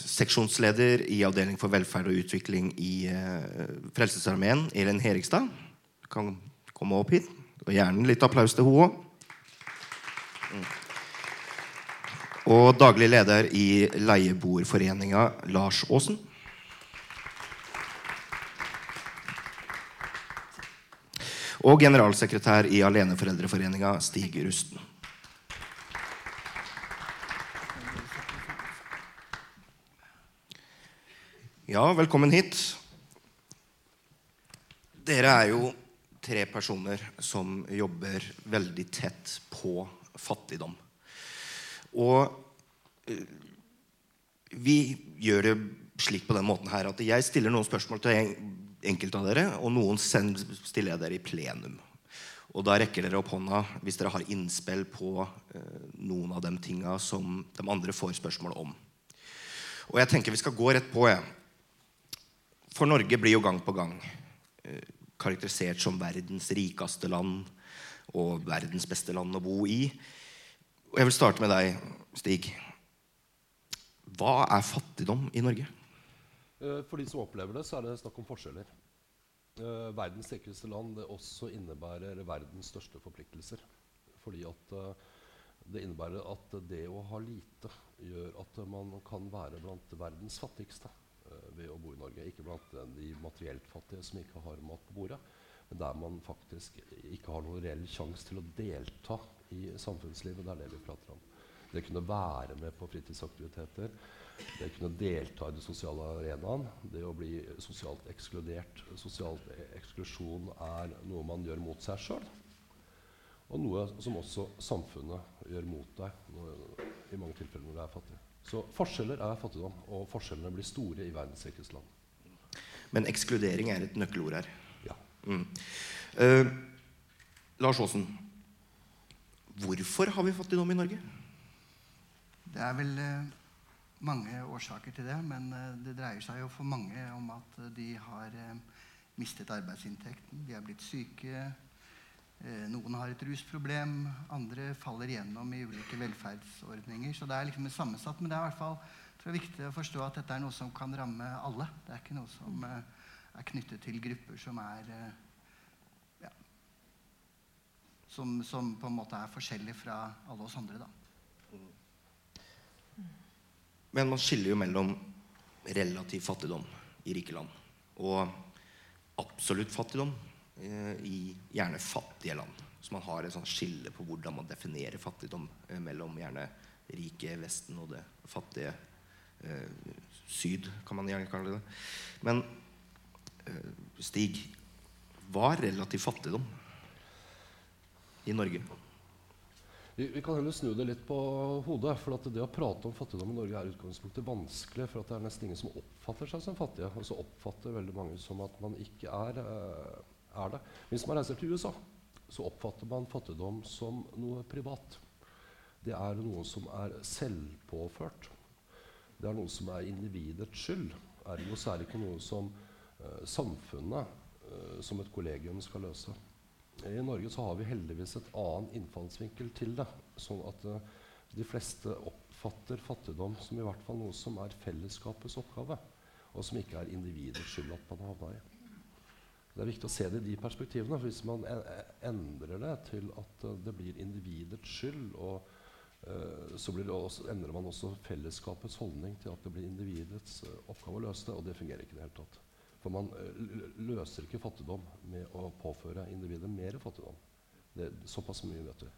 seksjonsleder i Avdeling for velferd og utvikling i eh, Frelsesarmeen, Elin Herikstad. Kan komme opp hit. Og gjerne litt applaus til henne òg. Og daglig leder i Leieboerforeninga, Lars Aasen. Og generalsekretær i Aleneforeldreforeninga, Stig Rusten. Ja, velkommen hit. Dere er jo tre personer som jobber veldig tett på fattigdom. Og eh, vi gjør det slik på den måten her at jeg stiller noen spørsmål til en- enkelte av dere, og noen stiller jeg dere i plenum. Og da rekker dere opp hånda hvis dere har innspill på eh, noen av de tinga som de andre får spørsmål om. Og jeg tenker vi skal gå rett på, jeg. For Norge blir jo gang på gang eh, karakterisert som verdens rikeste land og verdens beste land å bo i. Og jeg vil starte med deg, Stig. Hva er fattigdom i Norge? Eh, For de som opplever det, så er det snakk om forskjeller. Eh, verdens sikreste land det også innebærer verdens største forpliktelser. Fordi at det innebærer at det å ha lite gjør at man kan være blant verdens fattigste ved å bo i Norge. Ikke blant de materielt fattige som ikke har mat på bordet, men der man faktisk ikke har noen reell sjanse til å delta i samfunnslivet. Det er det vi prater om. Det kunne være med på fritidsaktiviteter. Det kunne delta i de sosiale arenaen. Det å bli sosialt ekskludert. Sosial eksklusjon er noe man gjør mot seg sjøl. Og noe som også samfunnet gjør mot deg i mange tilfeller når du er fattig. Så forskjeller er fattigdom, og forskjellene blir store i verdens rikeste land. Men ekskludering er et nøkkelord her. Ja. Mm. Eh, Lars Aasen, hvorfor har vi fattigdom i Norge? Det er vel eh, mange årsaker til det, men eh, det dreier seg jo for mange om at eh, de har eh, mistet arbeidsinntekten, de er blitt syke. Eh, noen har et rusproblem, andre faller igjennom i ulike velferdsordninger. Så det er liksom sammensatt, men det er hvert fall tror jeg, viktig å forstå at dette er noe som kan ramme alle. Det er ikke noe som eh, er knyttet til grupper som er eh, ja, som, som på en måte er forskjellige fra alle oss andre. da. Men man skiller jo mellom relativ fattigdom i rike land og absolutt fattigdom i gjerne fattige land. Så man har et sånt skille på hvordan man definerer fattigdom eh, mellom gjerne rike Vesten og det fattige eh, Syd, kan man gjerne kalle det. Men eh, Stig, hva er relativ fattigdom i Norge? Vi, vi kan heller snu det litt på hodet. For det å prate om fattigdom i Norge er utgangspunktet vanskelig. For det er nesten ingen som oppfatter seg som fattige. Og så oppfatter veldig mange som at man ikke er, eh, er det. Hvis man reiser til USA, så oppfatter man fattigdom som noe privat. Det er noe som er selvpåført. Det er noe som er individets skyld. Ergo så er det ikke noe som uh, samfunnet uh, som et kollegium skal løse. I Norge så har vi heldigvis et annen innfallsvinkel til det. Sånn at uh, de fleste oppfatter fattigdom som i hvert fall noe som er fellesskapets oppgave, og som ikke er individets skyld at man havna i. Det er viktig å se det i de perspektivene. for Hvis man e- e- endrer det til at eh, det blir individets skyld, og, uh, så også, endrer man også fellesskapets holdning til at det blir individets eh, oppgave å løse det, og det fungerer ikke i det hele tatt. For man løser ikke fattigdom med å påføre individet mer fattigdom. Det, såpass mye vet vi.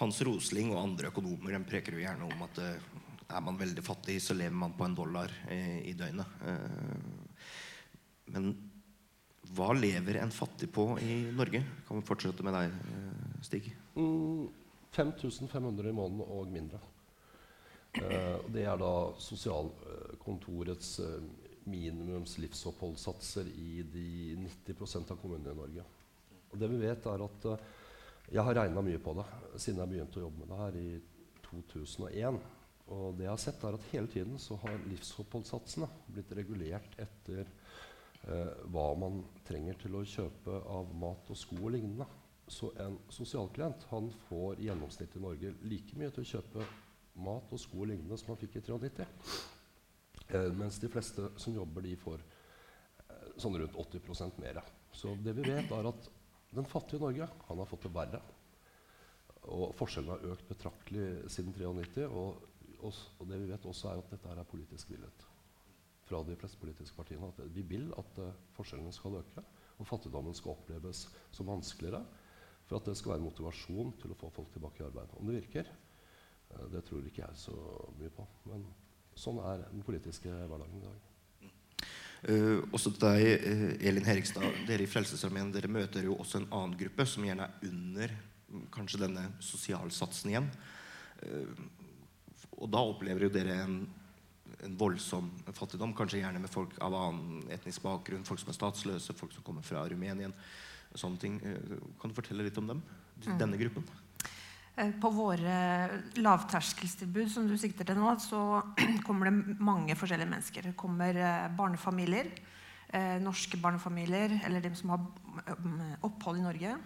Hans Rosling og andre økonomer de preker jo gjerne om at uh, er man veldig fattig, så lever man på en dollar eh, i døgnet. Uh, men hva lever en fattig på i Norge? Kan vi fortsette med deg, eh, Stig? Mm, 5500 i måneden og mindre. Eh, det er da sosialkontorets eh, minimums livsoppholdssatser i de 90% av kommunene i Norge. Og det vi vet er at eh, Jeg har regna mye på det siden jeg begynte å jobbe med det her i 2001. Og det jeg har sett er at hele tiden så har livsoppholdssatsene blitt regulert etter hva man trenger til å kjøpe av mat og sko og lignende. Så en sosialklient han får i gjennomsnitt i Norge like mye til å kjøpe mat og sko og lignende som han fikk i 93. Eh, mens de fleste som jobber, de får eh, sånn rundt 80% mer. Så det vi vet, er at den fattige Norge han har fått det verre. Og forskjellene har økt betraktelig siden 93. Og, og, og det vi vet også, er at dette er politisk villet fra de fleste politiske partiene. At vi vil at uh, forskjellene skal øke, og fattigdommen skal oppleves som vanskeligere. For at det skal være motivasjon til å få folk tilbake i arbeid. Om det virker, uh, det tror ikke jeg så mye på. Men sånn er den politiske hverdagen i dag. Uh, også til deg, Elin Herikstad. Dere i Frelsesarmeen dere møter jo også en annen gruppe som gjerne er under kanskje denne sosialsatsen igjen. Uh, og da opplever jo dere en, en, voldsom fattigdom, kanskje gjerne med folk av annen etnisk bakgrunn, folk som er statsløse, folk som kommer fra Rumenien. sånne ting. kan du fortelle litt om dem? Mm. Denne gruppen? Eh, på våre lavterskelstilbud som du sikter til nå, så kommer det mange forskjellige mennesker. Det kommer eh, barnefamilier, eh, norske barnefamilier, eller de som har opphold i Norge.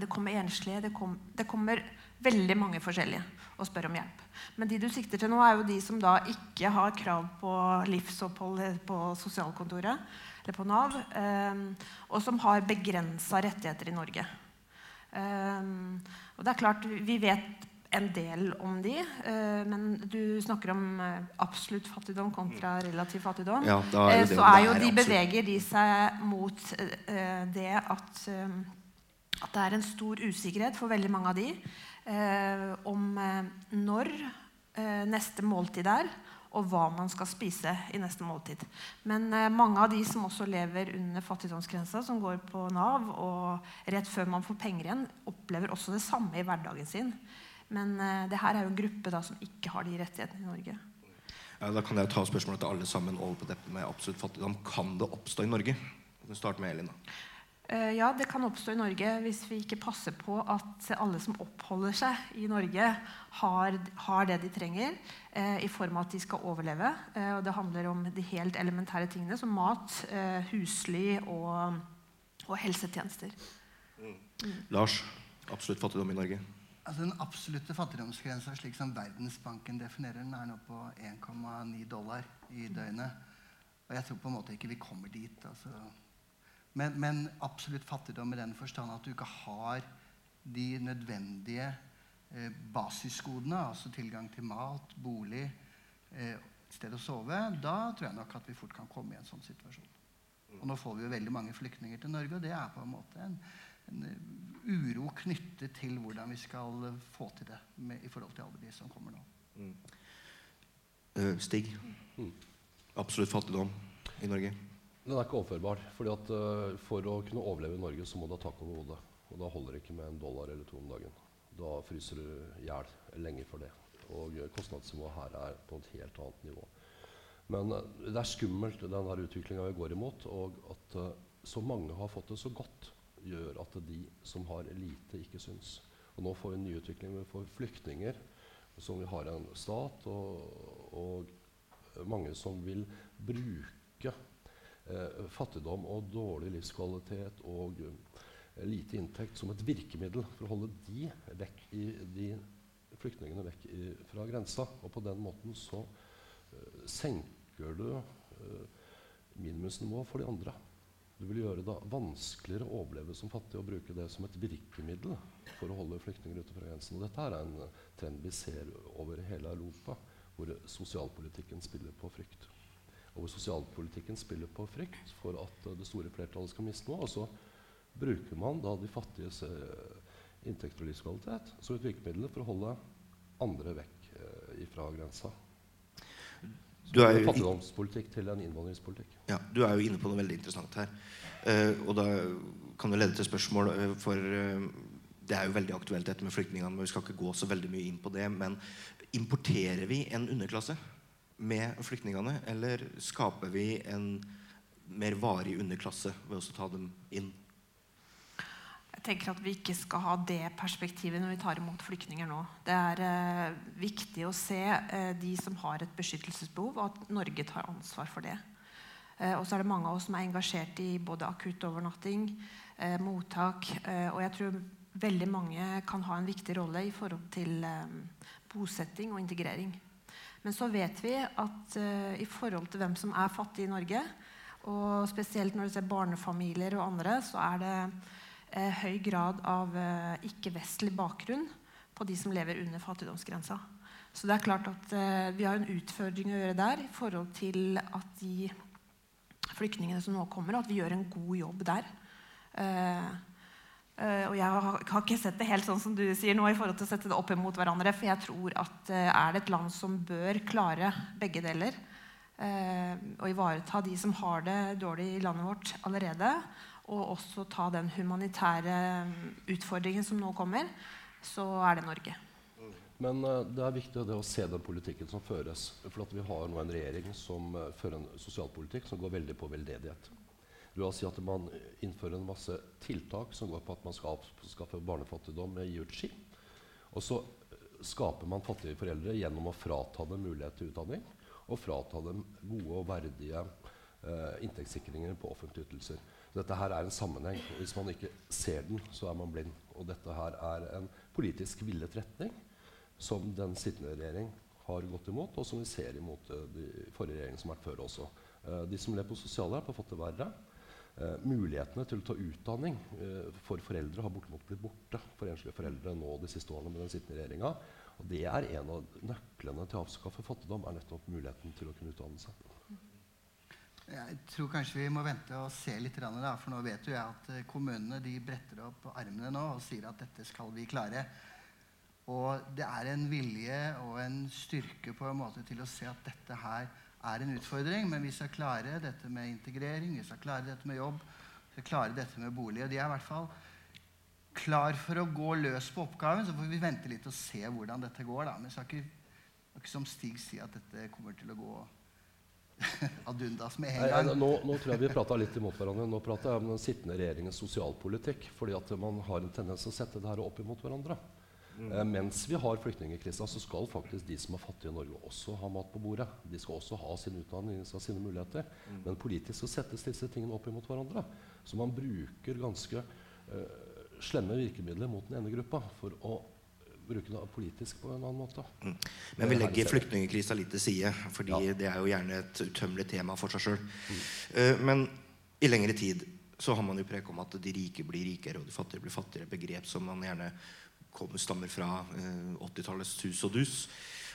Det kommer enslige. Det, kom, det, kommer veldig mange forskjellige og spør om hjelp. Men de du sikter til nå, er jo de som da ikke har krav på livsopphold på sosialkontoret eller på Nav, og som har begrensa rettigheter i Norge. Um, og det er klart, Vi vet en del om de, uh, men du snakker om uh, absolutt fattigdom kontra relativ fattigdom. Ja, er uh, så er jo de beveger de seg mot det at, at, det er en stor usikkerhet for veldig mange av de om når neste måltid er og hva man skal spise i neste måltid. Men eh, mange av de som også lever under fattigdomsgrensa, som går på Nav, og rett før man får penger igjen, opplever også det samme i hverdagen sin. Men eh, det her er jo en gruppe da, som ikke har de rettighetene i Norge. Ja, da kan jeg ta spørsmålet til alle sammen over på dette med absolutt fattigdom. Kan det oppstå i Norge? Vi starter med Elin. da. Eh, ja, det kan oppstå i Norge hvis vi ikke passer på at alle som oppholder seg i Norge, har, har det de trenger eh, i form av at de skal overleve. Eh, og det handler om de helt elementære tingene som mat, eh, husly og, og helsetjenester. Mm. Mm. Lars, absolutt fattigdom i Norge? Altså Den absolutte fattigdomsgrensa slik som Verdensbanken definerer den, er nå på 1,9 dollar i døgnet. Og jeg tror på en måte ikke vi kommer dit. altså men, men, absolutt fattigdom i den forstand at du ikke har de nødvendige eh, basisgodene, altså tilgang til mat, bolig, eh, sted å sove, da tror jeg nok at vi fort kan komme i en sånn situasjon. Og nå får vi jo veldig mange flyktninger til Norge, og det er på en måte en, en uro knyttet til hvordan vi skal få til det med, i forhold til alle de som kommer nå. Mm. Uh, Stig, mm. absolutt fattigdom i Norge? Den er ikke overførbar. fordi at uh, For å kunne overleve i Norge så må du ha tak over hodet. Og da holder det ikke med en dollar eller to om dagen. Da fryser du i hjel lenge for det. Og uh, kostnadsnivået her er på et helt annet nivå. Men uh, det er skummelt, den utviklinga vi går imot. Og at så mange har fått det så godt, gjør at de som har lite, ikke syns. Og nå får vi en ny utvikling. Vi får flyktninger som vi har en stat, og, og mange som vil bruke eh, fattigdom og dårlig livskvalitet og eh, lite inntekt som et virkemiddel for å holde de, vekk i, de flyktningene vekk i, fra grensa. Og på den måten så eh, senker du eh, minimumsnivået for de andre. Du vil gjøre det vanskeligere å overleve som fattig og bruke det som et virkemiddel for å holde flyktninger ute fra grensen. Og dette er en trend vi ser over hele Europa, hvor sosialpolitikken spiller på frykt og hvor sosialpolitikken spiller på frykt for at det store flertallet skal miste noe. Og så bruker man da de fattiges inntekter og livskvalitet som et virkemiddel for å holde andre vekk ifra fra grensa. Du er fattigdomspolitikk til en innvandringspolitikk. Ja, Du er jo inne på noe veldig interessant her. Uh, og da kan det lede til spørsmål. Uh, for uh, det er jo veldig aktuelt dette med flyktningene. Men vi skal ikke gå så veldig mye inn på det. Men importerer vi en underklasse? Med flyktningene, eller skaper vi en mer varig underklasse ved å ta dem inn? Jeg tenker at Vi ikke skal ha det perspektivet når vi tar imot flyktninger nå. Det er eh, viktig å se eh, de som har et beskyttelsesbehov, og at Norge tar ansvar for det. Eh, og så er det mange av oss som er engasjert i både akutt overnatting, eh, mottak. Eh, og jeg tror veldig mange kan ha en viktig rolle i forhold til eh, bosetting og integrering. Men så vet vi at uh, i forhold til hvem som er fattig i Norge, og spesielt når du ser barnefamilier og andre, så er det uh, høy grad av uh, ikke-vestlig bakgrunn på de som lever under fattigdomsgrensa. Så det er klart at vi har en utfordring å gjøre der i forhold til at de flyktningene som nå kommer, at vi gjør en god jobb der. Uh, Uh, og jeg har, ikke sett det helt sånn som du sier nå, i forhold til å sette det opp imot hverandre. For jeg tror at uh, er det et land som bør klare begge deler, uh, og ivareta de som har det dårlig i landet vårt allerede, og også ta den humanitære utfordringen som nå kommer, så er det Norge. Men det er viktig det å se den politikken som føres. For vi har nå en regjering som fører en sosialpolitikk som går veldig på veldedighet. Du oss si at man innfører en masse tiltak som går på at man skal avskaffe barnefattigdom med IUCI. Og så skaper man fattige foreldre gjennom å frata dem mulighet til utdanning og frata dem gode og verdige eh, inntektssikringer på offentlige ytelser. Dette her er en sammenheng. og Hvis man ikke ser den, så er man blind. Og dette her er en politisk villet retning som den sittende regjering har gått imot, og som vi ser imot uh, de forrige regjeringene som har vært før også. Uh, de som lever på sosialhjelp, har fått det verre. Uh, mulighetene til å ta utdanning uh, for foreldre har bortimot blitt borte for enslige foreldre nå de siste årene med den sittende regjeringa. Og det er en av nøklene til å avskaffe fattigdom, er nettopp muligheten til å kunne utdanne seg. Jeg tror kanskje vi må vente og se litt, da, for nå vet jo jeg at eh, kommunene bretter opp armene nå og sier at dette skal vi klare. Og det er en vilje og en styrke på en måte til å se at dette her er en utfordring, men vi skal klare dette med integrering, vi skal klare dette med jobb, vi skal klare dette med bolig. Og de er i hvert fall klar for å gå løs på oppgaven. Så får vi vente litt og se hvordan dette går. da. Men vi skal ikke, ikke som Stig sier, at dette kommer til å gå ad undas med en gang. Nei, nå, nå, tror jeg vi prata litt imot hverandre. Nå prater jeg om den sittende regjeringens sosialpolitikk. fordi at man har en tendens til å sette det her opp imot hverandre. Mm. Eh, mens vi har flyktningkrisa, så skal faktisk de som er fattige i Norge, også ha mat på bordet. De skal også ha sin utdanning, ha sine muligheter. Mm. Men politisk så settes disse tingene opp imot hverandre. Så man bruker ganske uh, slemme virkemidler mot den ene gruppa for å bruke det politisk på en annen måte. Mm. Men vi legger flyktningkrisa litt til side, fordi ja. det er jo gjerne et utømmelig tema for seg sjøl. Mm. Uh, men i lengre tid så har man jo prek om at de rike blir rikere og de fattige blir fattigere. Begrep som man gjerne kommer, stammer fra eh, 80-tallets sus og dus.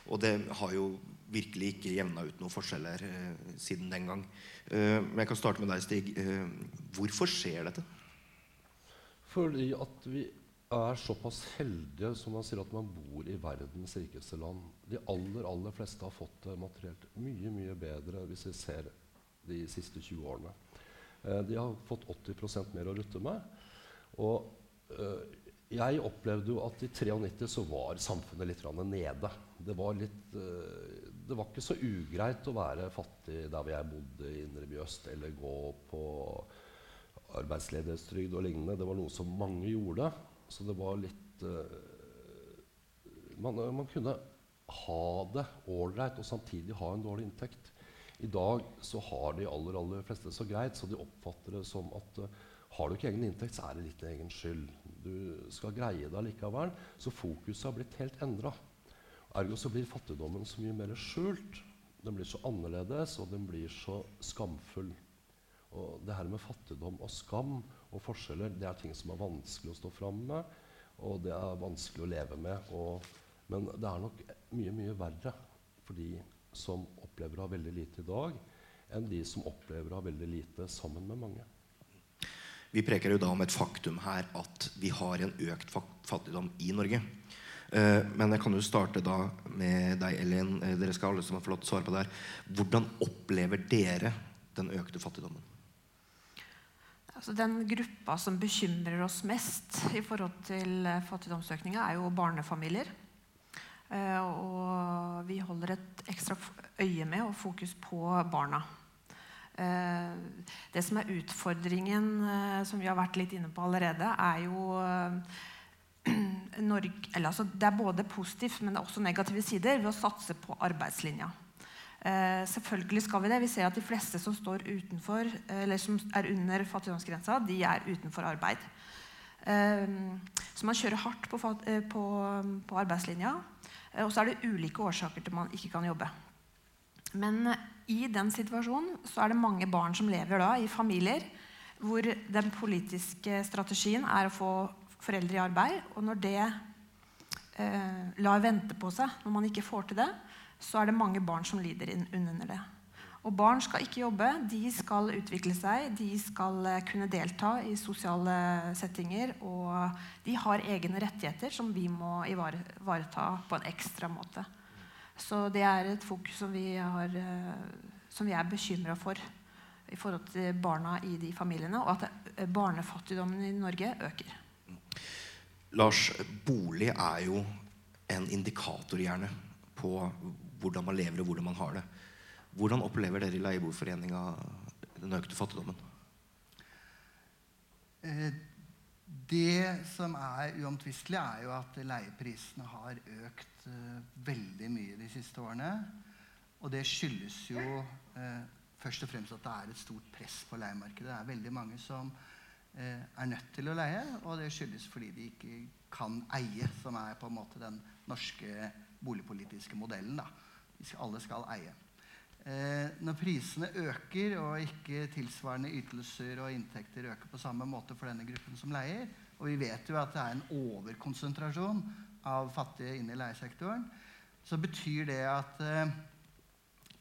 Og det har jo virkelig ikke jevna ut noen forskjeller eh, siden den gang. Eh, men jeg kan starte med deg, Stig. Eh, hvorfor skjer dette? Fordi at vi er såpass heldige som man sier at man bor i verdens rikeste land. De aller aller fleste har fått det materielt mye mye bedre hvis vi ser de siste 20 årene. Eh, de har fått 80% mer å rutte med. Og eh, jeg opplevde jo at i 93 så var samfunnet litt nede. Det var, litt, uh, det var ikke så ugreit å være fattig der hvor jeg bodde i Indre øst, eller gå på arbeidsledighetstrygd og lignende. Det var noe som mange gjorde. Så det var litt uh, man, man, kunne ha det ålreit og samtidig ha en dårlig inntekt. I dag så har de aller, aller fleste så greit, så de oppfatter det som at har du ikke egen inntekt, så er det litt egen skyld du skal greie det likevel. Så fokuset har blitt helt endra. Ergo så blir fattigdommen så mye mer skjult. Den blir så annerledes, og den blir så skamfull. Og det her med fattigdom og skam og forskjeller det er ting som er vanskelig å stå fram med, og det er vanskelig å leve med. Og, men det er nok mye, mye verre for de som opplever å ha veldig lite i dag, enn de som opplever å ha veldig lite sammen med mange. Vi preker jo da om et faktum her at vi har en økt fattigdom i Norge. Uh, men jeg kan jo starte da med deg, Elin. Uh, dere skal alle som har fått svare på det her. Hvordan opplever dere den økte fattigdommen? Altså, den gruppa som bekymrer oss mest i forhold til uh, fattigdomsøkninga, er jo barnefamilier. og vi holder et ekstra øye med og fokus på barna. Eh, det som er utfordringen, eh, som vi har vært litt inne på allerede, er jo eh, Norge, altså det er både positivt, men det er også negative sider ved å satse på arbeidslinja. Selvfølgelig skal vi det. Vi ser at de fleste som utenfor, som er under fattigdomsgrensa, de er utenfor arbeid. Så man kjører hardt på, på, på arbeidslinja. Og så er det ulike årsaker til man ikke kan jobbe. Men eh, i den situasjonen så er det mange barn som lever da i familier hvor den politiske strategien er å få foreldre i arbeid. Og når det eh, lar vente på seg, når man ikke får til det, så er det mange barn som lider under det. Og barn skal ikke jobbe. De skal utvikle seg, de skal eh, kunne delta i sosiale settinger. Og de har egne rettigheter som vi må ivareta på en ekstra måte. Så det er et fokus som vi, har, eh, som vi er bekymra for i forhold til barna i de familiene, og at barnefattigdommen i Norge øker. Lars, bolig er jo en indikator gjerne på hvordan man lever og hvordan man har det. Hvordan opplever dere i Leieboerforeninga den økte fattigdommen? Eh, det som er uomtvistelig, er jo at leieprisene har økt uh, veldig mye de siste årene. Og det skyldes jo uh, først og fremst at det er et stort press på leiemarkedet. Det er veldig mange som uh, er nødt til å leie, og det skyldes fordi de ikke kan eie, som er på en måte den norske boligpolitiske modellen. Da. Alle skal eie. Eh, når prisene øker og ikke tilsvarende ytelser og inntekter øker på samme måte for denne gruppen som leier, og vi vet jo at det er en overkonsentrasjon av fattige inne i leiesektoren, så betyr det at eh,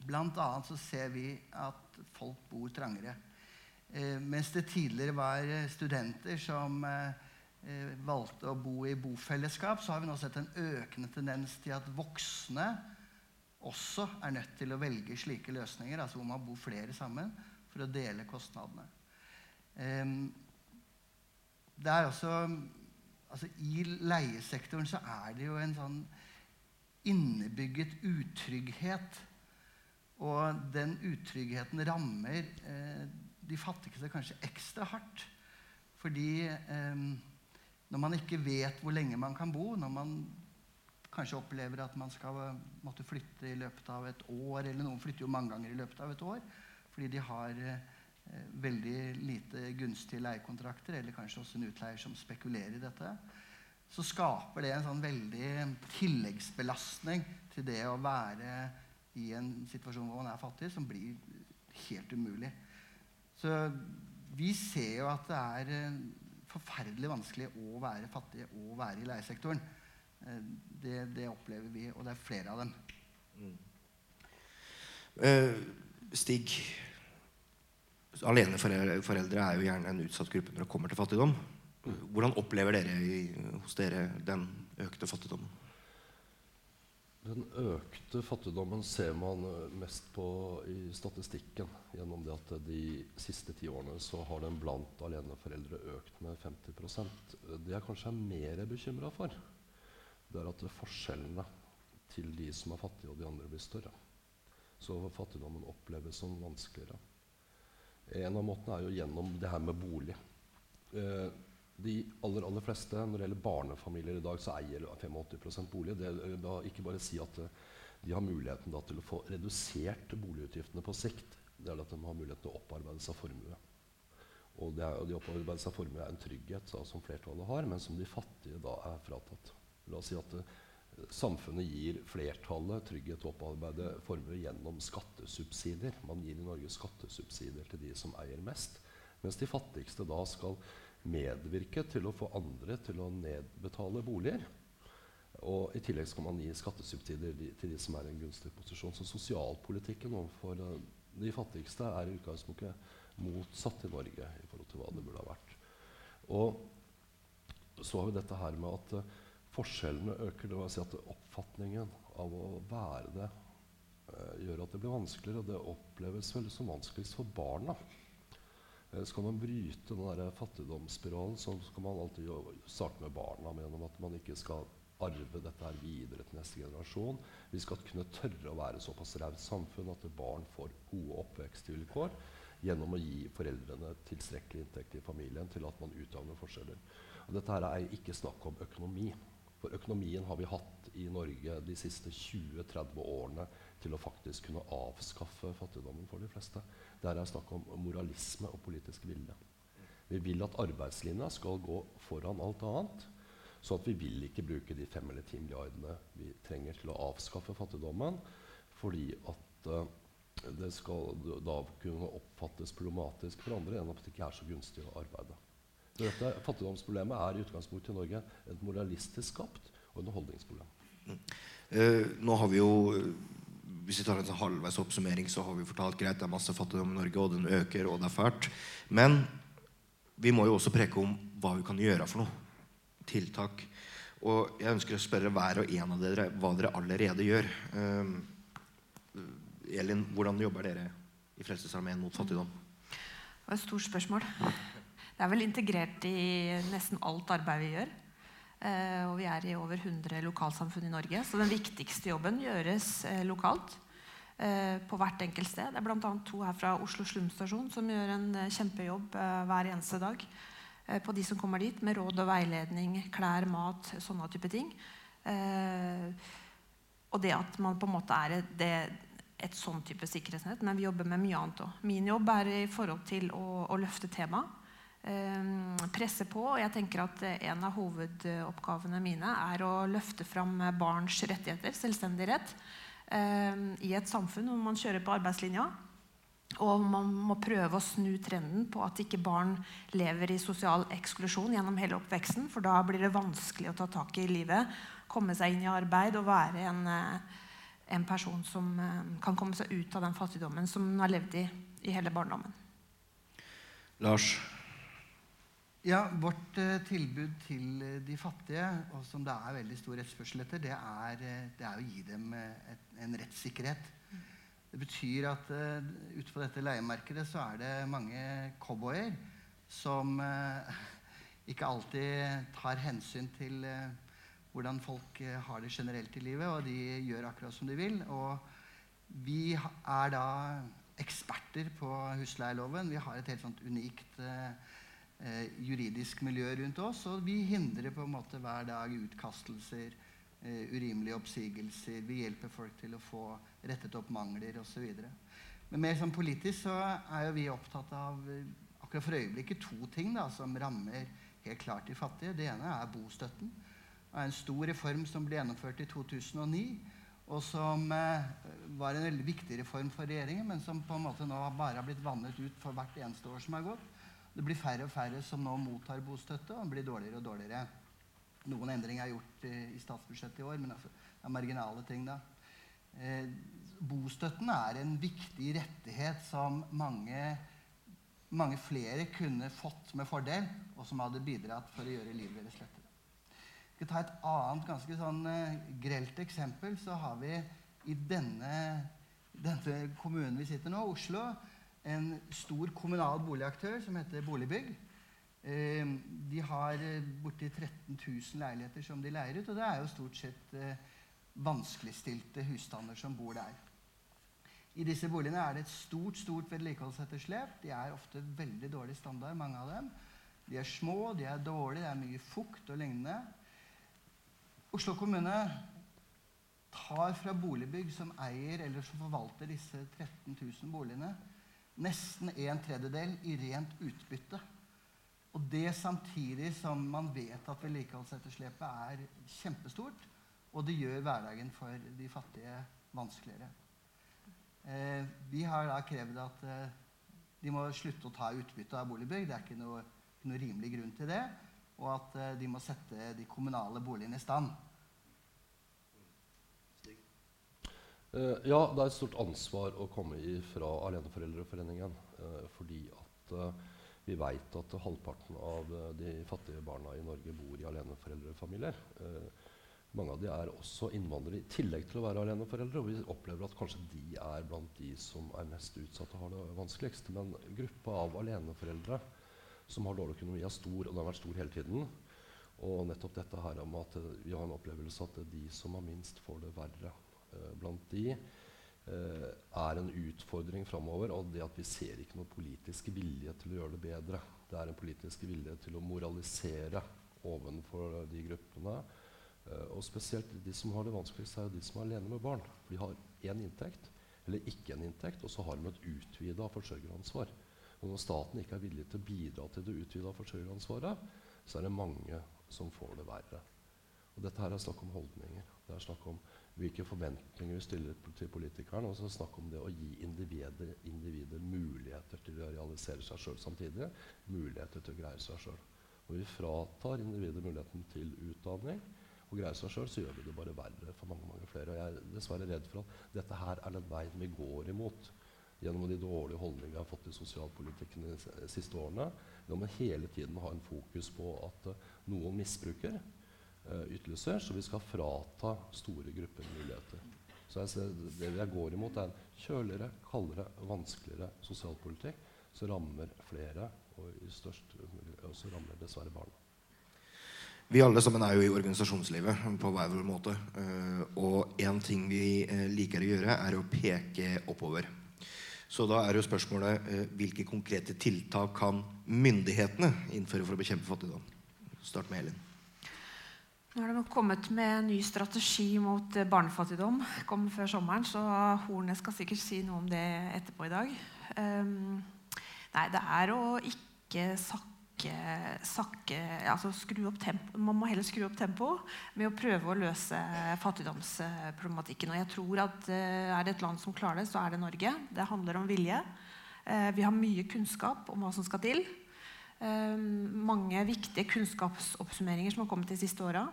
bl.a. så ser vi at folk bor trangere. Eh, mens det tidligere var studenter som eh, eh, valgte å bo i bofellesskap, så har vi nå sett en økende tendens til at voksne også er nødt til å velge slike løsninger, altså hvor man bor flere sammen, for å dele kostnadene. Um, det er også altså I leiesektoren så er det jo en sånn innebygget utrygghet. Og den utryggheten rammer eh, de fattigste kanskje ekstra hardt. Fordi eh, når man ikke vet hvor lenge man kan bo, når man kanskje opplever at man skal eh, måtte flytte i løpet av et år, eller noen flytter jo mange ganger i løpet av et år fordi de har eh, veldig lite gunstige leiekontrakter, eller kanskje også en utleier som spekulerer i dette, så skaper det en sånn veldig tilleggsbelastning til det å være i en situasjon hvor man er fattig, som blir helt umulig. Så vi ser jo at det er eh, forferdelig vanskelig å være fattig og være i leiesektoren. Eh, det, det, opplever vi, og det er flere av dem. Mm. Uh, Stig, aleneforeldre er jo gjerne en utsatt gruppe når det kommer til fattigdom. Hvordan opplever dere i, hos dere den økte fattigdommen? Den økte fattigdommen ser man eh, mest på i statistikken. Gjennom det at de siste ti årene så har den blant aleneforeldre økt med 50% Det jeg kanskje er mer bekymra for, det er at forskjellene til de som er fattige, og de andre blir større. Så fattigdommen oppleves som vanskeligere. En av måtene er jo gjennom det her med bolig. Eh, de aller, aller fleste, Når det gjelder barnefamilier i dag, så eier 85% bolig. Det vil da ikke bare si at eh, de har muligheten da, til å få redusert boligutgiftene på sikt. Det er at de har mulighet til å opparbeide seg formue. Og, det er, de opparbeide seg formue er en trygghet da, som flertallet har, men som de fattige da er fratatt. La oss si at uh, samfunnet gir flertallet trygghet til å opparbeide formue gjennom skattesubsidier. Man gir i Norge skattesubsidier til de som eier mest. Mens de fattigste da skal medvirke til å få andre til å nedbetale boliger. Og I tillegg skal man gi skattesubsidier til de som er i en gunstig posisjon. Så sosialpolitikken overfor uh, de fattigste er i utgangspunktet motsatt i Norge i forhold til hva det burde ha vært. Og så har vi dette her med at uh, forskjellene øker. Det vil si at oppfatningen av å være det eh, gjør at det blir vanskeligere. Og det oppleves vel som vanskeligst for barna. Eh, skal man bryte den fattigdomsspiralen, så skal man alltid starte med barna. Gjennom at man ikke skal arve dette her videre til neste generasjon. Vi skal kunne tørre å være såpass raust samfunn at barn får gode oppvekstvilkår gjennom å gi foreldrene tilstrekkelig inntekt i familien til at man utjevner forskjeller. Og dette her er ikke snakk om økonomi. For økonomien har vi hatt i Norge de siste 20-30 årene til å faktisk kunne avskaffe fattigdommen for de fleste. Der er snakk om moralisme og politisk vilje. Vi vil at arbeidslinja skal gå foran alt annet. Så vi vil ikke bruke de fem eller ti milliardene vi trenger til å avskaffe fattigdommen, fordi at uh, det skal da kunne oppfattes problematisk for andre enn at det ikke er så gunstig å arbeide. Så dette Fattigdomsproblemet er i utgangspunktet i Norge et moralistisk skapt og et holdningsproblem. Mm. Eh, nå har vi jo hvis vi tar en sånn halvveis oppsummering, så har vi fortalt greit det er masse fattigdom i Norge, og den øker, og det er fælt. Men vi må jo også preke om hva vi kan gjøre for noe. Tiltak. Og jeg ønsker å spørre hver og en av dere hva dere allerede gjør. Um, Elin, hvordan jobber dere i Frelsesarmeen mot fattigdom? Det var et stort spørsmål. Det er vel integrert i nesten alt arbeid vi gjør. Uh, og vi er i over 100 lokalsamfunn i Norge, så den viktigste jobben gjøres uh, lokalt. Uh, på hvert enkelt sted. Det er bl.a. to her fra Oslo Slumstasjon som gjør en kjempejobb hver eneste dag på de som kommer dit, med råd og veiledning, klær, mat, sånne type ting. og det at man på en måte er det, et sånn type sikkerhetsnett, men vi jobber med mye annet òg. Min jobb er i forhold til å, å løfte temaet. Um, presse på. og jeg tenker at En av hovedoppgavene mine er å løfte fram barns rettigheter, selvstendig rett, um, i et samfunn hvor man kjører på arbeidslinja. Og man må prøve å snu trenden på at ikke barn lever i sosial eksklusjon gjennom hele oppveksten. For da blir det vanskelig å ta tak i livet, komme seg inn i arbeid og være en, en person som kan komme seg ut av den fattigdommen som man har levd i i hele barndommen. Lars? Ja, Vårt uh, tilbud til uh, de fattige, og som det er veldig stor etterspørsel etter, det er, uh, det er, å gi dem et, en rettssikkerhet. Det betyr at ute på dette leiemarkedet så er det mange cowboyer som ikke alltid tar hensyn til hvordan folk har det generelt i livet, og de gjør akkurat som de vil. Og vi er da eksperter på husleieloven. Vi har et helt sånt unikt eh, eh, juridisk miljø rundt oss. Og vi hindrer på en måte hver dag utkastelser, eh, urimelige oppsigelser. Vi hjelper folk til å få rettet opp mangler osv. Men mer sånn politisk så er jo vi opptatt av eh, akkurat for øyeblikket to ting da, som rammer helt klart de fattige. Det ene er bostøtten. Det er en stor reform som ble gjennomført i 2009 og som eh, var en veldig viktig reform for regjeringen, men som på en måte nå bare har blitt vannet ut for hvert eneste år som har gått. Det blir færre og færre som nå mottar bostøtte, og den blir dårligere og dårligere. Noen endringer er gjort i, i statsbudsjettet i år, men altså, det er marginale ting. da. Eh, bostøtten er en viktig rettighet som mange, mange flere kunne fått med fordel, og som hadde bidratt for å gjøre livet deres lettere. Jeg vi ta et annet ganske sånn uh, grelt eksempel. Så har vi i denne, denne kommunen vi sitter nå, Oslo, en stor kommunal boligaktør som heter Boligbygg. Eh, de har eh, borti 13 000 leiligheter som de leier ut, og det er jo stort sett eh, vanskeligstilte husstander som bor der. I disse boligene er det et stort stort vedlikeholdsetterslep. De er ofte veldig dårlig standard, mange av dem. De er små, de er dårlige, det er mye fukt og lignende. Oslo kommune tar fra Boligbygg, som eier eller som forvalter disse 13 000 boligene, nesten en tredjedel i rent utbytte. Og det samtidig som man vet at vedlikeholdsetterslepet er kjempestort, og det gjør hverdagen for de fattige vanskeligere. Eh, vi har da krevd at eh, de må slutte å ta utbytte av boligbygg. Det er ikke noe, ikke noe rimelig grunn til det. Og at eh, de må sette de kommunale boligene i stand. Uh, ja, det er et stort ansvar å komme ifra Aleneforeldreforeningen. Uh, fordi at uh, vi veit at halvparten av de fattige barna i Norge bor i aleneforeldrefamilier. mange av de er også innvandrere i tillegg til å være aleneforeldre. Og vi opplever at kanskje de er blant de som er mest utsatte og har det vanskeligst. Men gruppa av aleneforeldre som har dårlig økonomi, er stor, og den har vært stor hele tiden. Og nettopp dette her om at vi har en opplevelse at de som har minst, får det verre. Eh, blant de eh, er en utfordring framover. Og det at vi ser ikke noen politisk vilje til å gjøre det bedre. Det er en politisk vilje til å moralisere ovenfor de gruppene. Eh, og spesielt de som har det vanskeligst, er jo de som er alene med barn. For de har én inntekt eller ikke en inntekt, og så har de et utvida forsørgeransvar. Og når staten ikke er villig til å bidra til det utvida forsørgeransvaret, så er det mange som får det verre. Og dette her er snakk om holdninger. Det er snakk om hvilke forventninger vi stiller til politikerne. Og så snakk om det å gi individer, individer muligheter til å realisere seg sjøl samtidig. Muligheter til å greie seg sjøl. Når vi fratar individer muligheten til utdanning og greier seg sjøl, så gjør vi det bare verre for mange mange flere. Og jeg er dessverre redd for at dette her er den veien vi går imot gjennom de dårlige holdningene vi har fått i sosialpolitikken de siste årene. Gjennom hele tiden ha en fokus på at uh, noen misbruker ytelser, så vi skal frata store grupper muligheter. Så jeg det jeg går imot, er en kjøligere, kaldere, vanskeligere sosialpolitikk som rammer flere, og i størst også rammer dessverre barna. Vi alle sammen er jo i organisasjonslivet på hver vår måte. Uh, og én ting vi liker å gjøre, er å peke oppover. Så da er jo spørsmålet eh, hvilke konkrete tiltak kan myndighetene innføre for å bekjempe fattigdom? Start med Elin. Nå har de kommet med en ny strategi mot eh, barnefattigdom. Kom før sommeren, så Hornet skal sikkert si noe om det etterpå i dag. Um, nei, det er å ikke sakke sakke, altså skru opp tempo, Man må heller skru opp tempoet med å prøve å løse fattigdomsproblematikken. Og jeg tror at uh, er det et land som klarer det, så er det Norge. Det handler om vilje. Uh, vi har mye kunnskap om hva som skal til. Um, mange viktige kunnskapsoppsummeringer som har kommet de siste åra.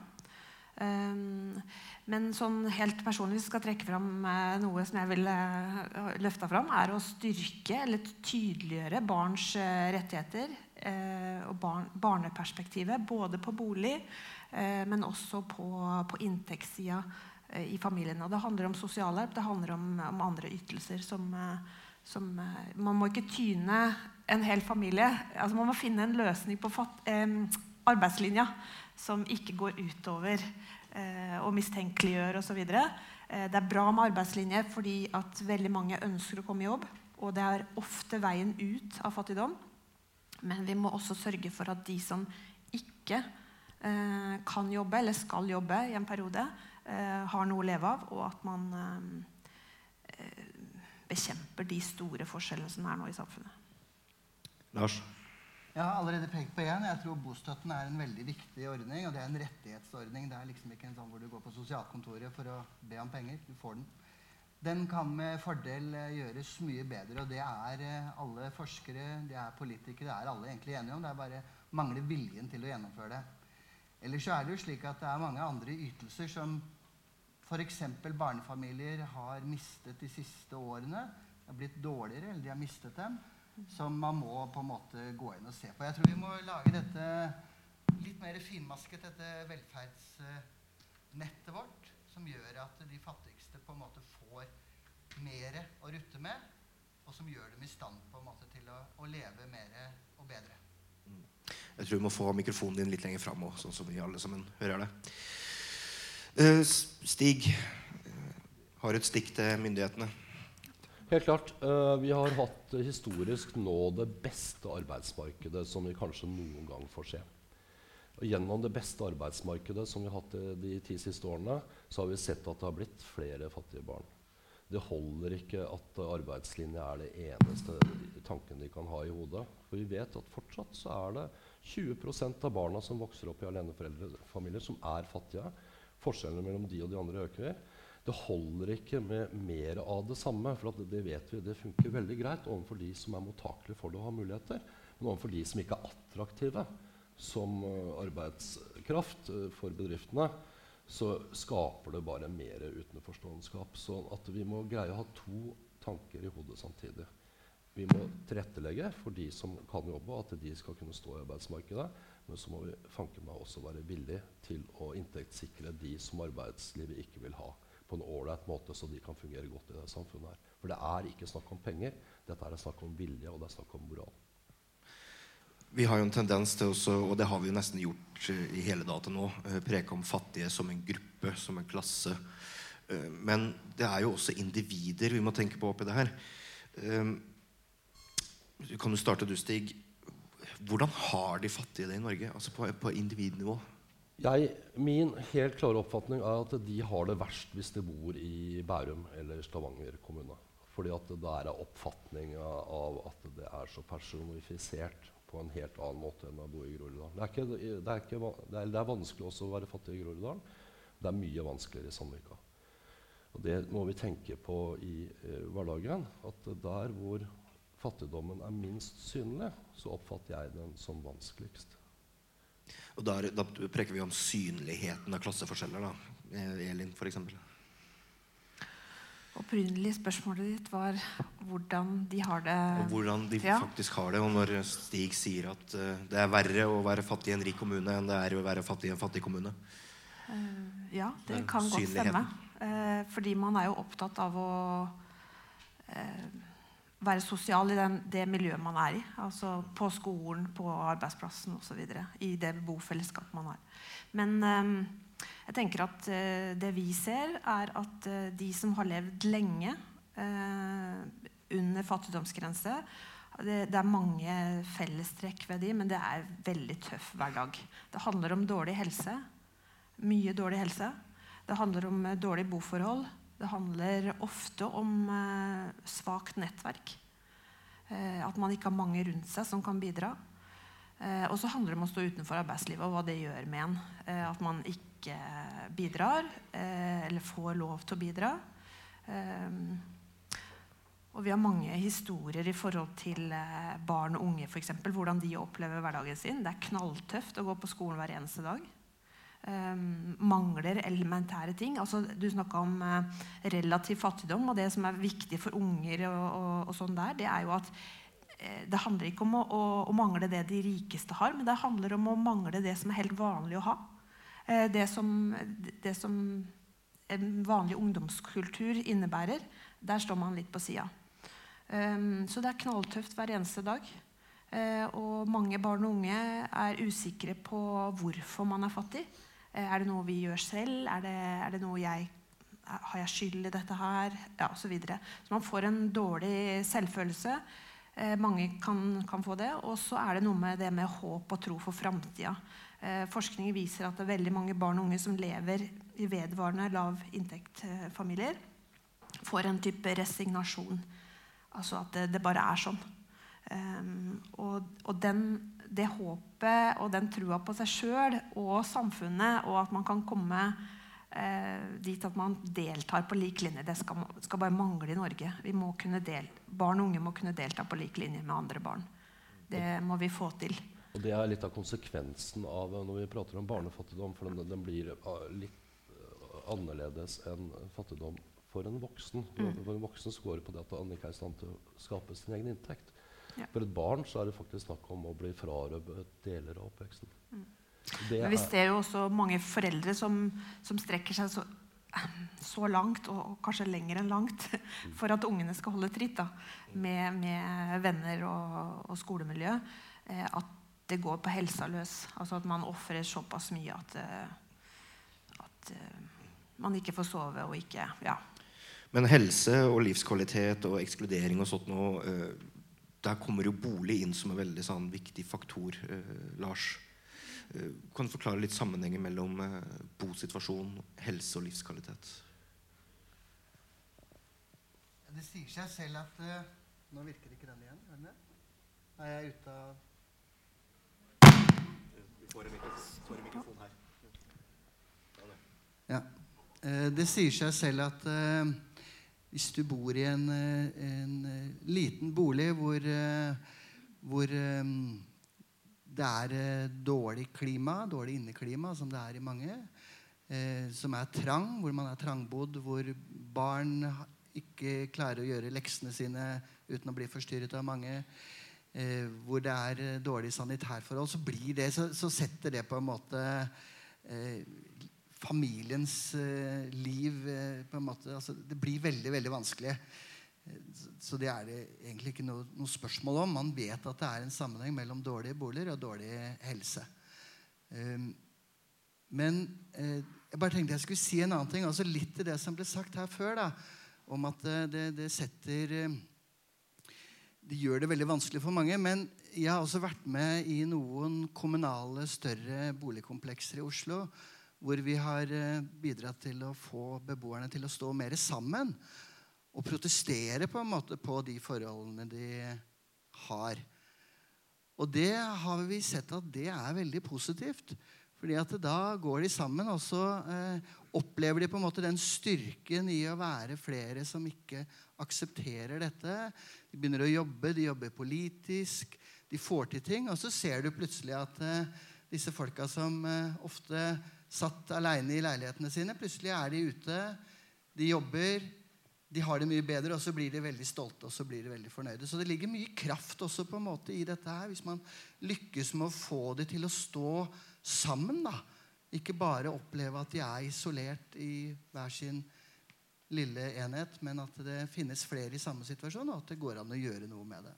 Men sånn helt personlig skal trekke fram noe som jeg ville løfta fram, er å styrke eller tydeliggjøre barns rettigheter Eh, og barneperspektivet. Både på bolig, eh, men også på, på inntektssida eh, i familien. Og det handler om sosialhjelp, det handler om, om andre ytelser som, som, Man må ikke tyne en hel familie. Altså man må finne en løsning på fat, eh, arbeidslinja som ikke går utover eh, og mistenkeliggjør osv. Eh, det er bra med arbeidslinje fordi at veldig mange ønsker å komme i jobb. Og det er ofte veien ut av fattigdom. Men vi må også sørge for at de som ikke eh, kan jobbe eller skal jobbe i en periode, eh, har noe å leve av, og at man eh, bekjemper de store forskjellene som er nå i samfunnet. Lars? Jeg har allerede pekt på én. Jeg tror bostøtten er en veldig viktig ordning. Og det er en rettighetsordning. Det er liksom ikke en sånn hvor du går på sosialkontoret for å be om penger. Du får den den kan med fordel eh, gjøres mye bedre. Og det er eh, alle forskere, det er politikere, det er alle egentlig enige om. Det er bare mangler viljen til å gjennomføre det. Ellers så er det jo slik at det er mange andre ytelser som f.eks. barnefamilier har mistet de siste årene. Det har blitt dårligere, eller de har mistet dem. Som man må på en måte gå inn og se på. Jeg tror vi må lage dette litt mer finmasket, dette velferdsnettet vårt, som gjør at de fattigste på en måte får mer å rutte med, og som gjør dem i stand på en måte til å, å leve mer og bedre. Mm. Jeg tror vi må få mikrofonen din litt lenger fram òg, sånn som vi alle sammen hører det. Uh, Stig, har et stikk til myndighetene? Helt klart. Uh, vi har hatt historisk nå det beste arbeidsmarkedet som vi kanskje noen gang får se. Og gjennom det beste arbeidsmarkedet som vi har hatt de ti siste årene, så har vi sett at det har blitt flere fattige barn. Det holder ikke at arbeidslinja er det eneste tanken de kan ha i hodet. For vi vet at fortsatt så er det 20% av barna som vokser opp i aleneforeldrefamilier, som er fattige. Forskjellene mellom de og de andre øker. Det holder ikke med mer av det samme. For det vet vi, det funker veldig greit overfor de som er mottakelige for det og har muligheter. Men overfor de som ikke er attraktive som arbeidskraft eh, for bedriftene, så skaper det bare mer utenforståendeskap. Så at vi må greie å ha to tanker i hodet samtidig. Vi må tilrettelegge for de som kan jobbe, at de skal kunne stå i arbeidsmarkedet. Men så må vi fanke meg også være villige til å inntektssikre de som arbeidslivet ikke vil ha, på en ålreit måte, så de kan fungere godt i det samfunnet her. For det er ikke snakk om penger. Dette er snakk om vilje, og det er snakk om moral. Vi har jo en tendens til også, og det har vi jo nesten gjort eh, i hele data nå, eh, preke om fattige som en gruppe, som en klasse. Eh, men det er jo også individer vi må tenke på oppi det her. Kan du starte, du, Stig? Hvordan har de fattige det i Norge? Altså på, på individnivå? Jeg, min helt klare oppfatning er at de har det verst hvis de bor i Bærum eller Stavanger kommune. Fordi at det der er oppfatninga av at det er så personifisert på en helt annen måte enn å bo i Groruddalen. Det det, det, det er vanskelig også å være fattig i Groruddalen. Det er mye vanskeligere i Sandvika. Og det må vi tenke på i eh, hverdagen. At der hvor fattigdommen er minst synlig, så oppfatter jeg den som vanskeligst. Og der, Da preker vi om synligheten av klasseforskjeller, da. Eh, Elin, f.eks. Opprinnelig spørsmålet ditt var hvordan de har det. Og hvordan de Ja. faktisk har det. Og når Stig sier at uh, det er verre å være fattig i en rik kommune enn det er å være fattig i en fattig kommune. Uh, ja, det kan godt stemme. Uh, fordi man er jo opptatt av å eh, være sosial i den, det miljøet man er i. Altså på skolen, på arbeidsplassen osv. I det bofellesskapet man har. Men eh, jeg tenker at eh, det vi ser, er at eh, de som har levd lenge eh, under fattigdomsgrense det, det er mange fellestrekk ved de, men det er veldig tøff hverdag. Det handler om dårlig helse. Mye dårlig helse. Det handler om dårlige boforhold. Det handler ofte om eh, svakt nettverk. Eh, at man ikke har mange rundt seg som kan bidra. Eh, og så handler det om å stå utenfor arbeidslivet og hva det gjør med en. At man ikke bidrar, eller får lov til å bidra. Og vi har mange historier i forhold til barn og unge, f.eks. Hvordan de opplever hverdagen sin. Det er knalltøft å gå på skolen hver eneste dag. Um, mangler elementære ting. Altså, du snakka om eh, relativ fattigdom, og det som er viktig for unger, og, og, og sånn der, det er jo at eh, det handler ikke om å, å, å mangle det de rikeste har, men det handler om å mangle det som er helt vanlig å ha. Eh, det, som, det som en vanlig ungdomskultur innebærer. Der står man litt på sida. Um, så det er knalltøft hver eneste dag. Og mange barn og unge er usikre på hvorfor man er fattig. Eh, er det noe vi gjør selv? Er det, er det noe jeg Har jeg skyld i dette her? Ja, og Så, så man får en dårlig selvfølelse. Eh, mange kan, kan få det. Og så er det noe med det med håp og tro for framtida. Eh, forskning viser at det er veldig mange barn og unge som lever i vedvarende lav inntektfamilier, får en type resignasjon. Altså at det, det bare er sånn. Um, og, og den, det håpet og den trua på seg sjøl og samfunnet, og at man kan komme eh, dit at man deltar på lik linje, det skal, skal bare mangle i Norge. Vi må kunne del, barn og unge må kunne delta på lik linje med andre barn. Det må vi få til. Og det er litt av konsekvensen av når vi prater om barnefattigdom. For den, den blir uh, litt uh, annerledes enn fattigdom for en voksen. For en voksen skårer på det at han ikke er i stand til å skape sin egen inntekt. Ja. For et barn så er det faktisk snakk om å bli frarøvet deler av oppveksten. Det Men vi er- ser jo også mange foreldre som, som strekker seg så, så langt, og, kanskje lenger enn langt, for at ungene skal holde tritt da, med, med venner og, og skolemiljø. Eh, at det går på helsa løs. Altså at man ofrer såpass mye at, eh, at eh, man ikke får sove og ikke Ja. Men helse og livskvalitet og ekskludering og sånt nå, eh, der kommer jo bolig inn som en veldig sånn, viktig faktor. Eh, Lars, eh, kan du forklare litt sammenhengen mellom eh, bosituasjon, helse og livskvalitet? Det sier seg selv at eh, Nå virker ikke den igjen. Er den? Er jeg ute av Vi får en mikrofon her. Ja. Eh, Det sier seg selv at eh, hvis du bor i en, eh, en eh, liten bolig hvor, eh, hvor det er dårlig klima, dårlig inneklima, som det er i mange, som er trang, hvor man er trangbodd, hvor barn ikke klarer å gjøre leksene sine uten å bli forstyrret av mange, hvor det er dårlige sanitærforhold, så, det, så, så setter det på en måte familiens eh, liv eh, på en måte, altså, Det blir veldig, veldig vanskelig. Så- det er det egentlig ikke noe, noe spørsmål om. Man vet at det er en sammenheng mellom dårlige boliger og dårlig helse. Um, men eh, jeg bare tenkte jeg skulle si en annen ting. altså Litt til det som ble sagt her før. da, Om at eh, det, det setter Det gjør det veldig vanskelig for mange. Men jeg har også vært med i noen kommunale, større boligkomplekser i Oslo. Hvor vi har eh, bidratt til å få beboerne til å stå mer sammen. og protestere på en måte på de forholdene de har. Og det har vi sett at det er veldig positivt. Fordi at da går de sammen, og så eh, opplever de på en måte den styrken i å være flere som ikke aksepterer dette. De begynner å jobbe, de jobber politisk, de får til ting. Og så ser du plutselig at eh, disse folka som ofte satt aleine i leilighetene sine, plutselig er de ute. De jobber, de har det mye bedre, og så blir de veldig stolte og så blir de veldig fornøyde. Så det ligger mye kraft også på en måte i dette her, hvis man lykkes med å få det til å stå sammen. da. Ikke bare oppleve at de er isolert i hver sin lille enhet, men at det finnes flere i samme situasjon, og at det går an å gjøre noe med det.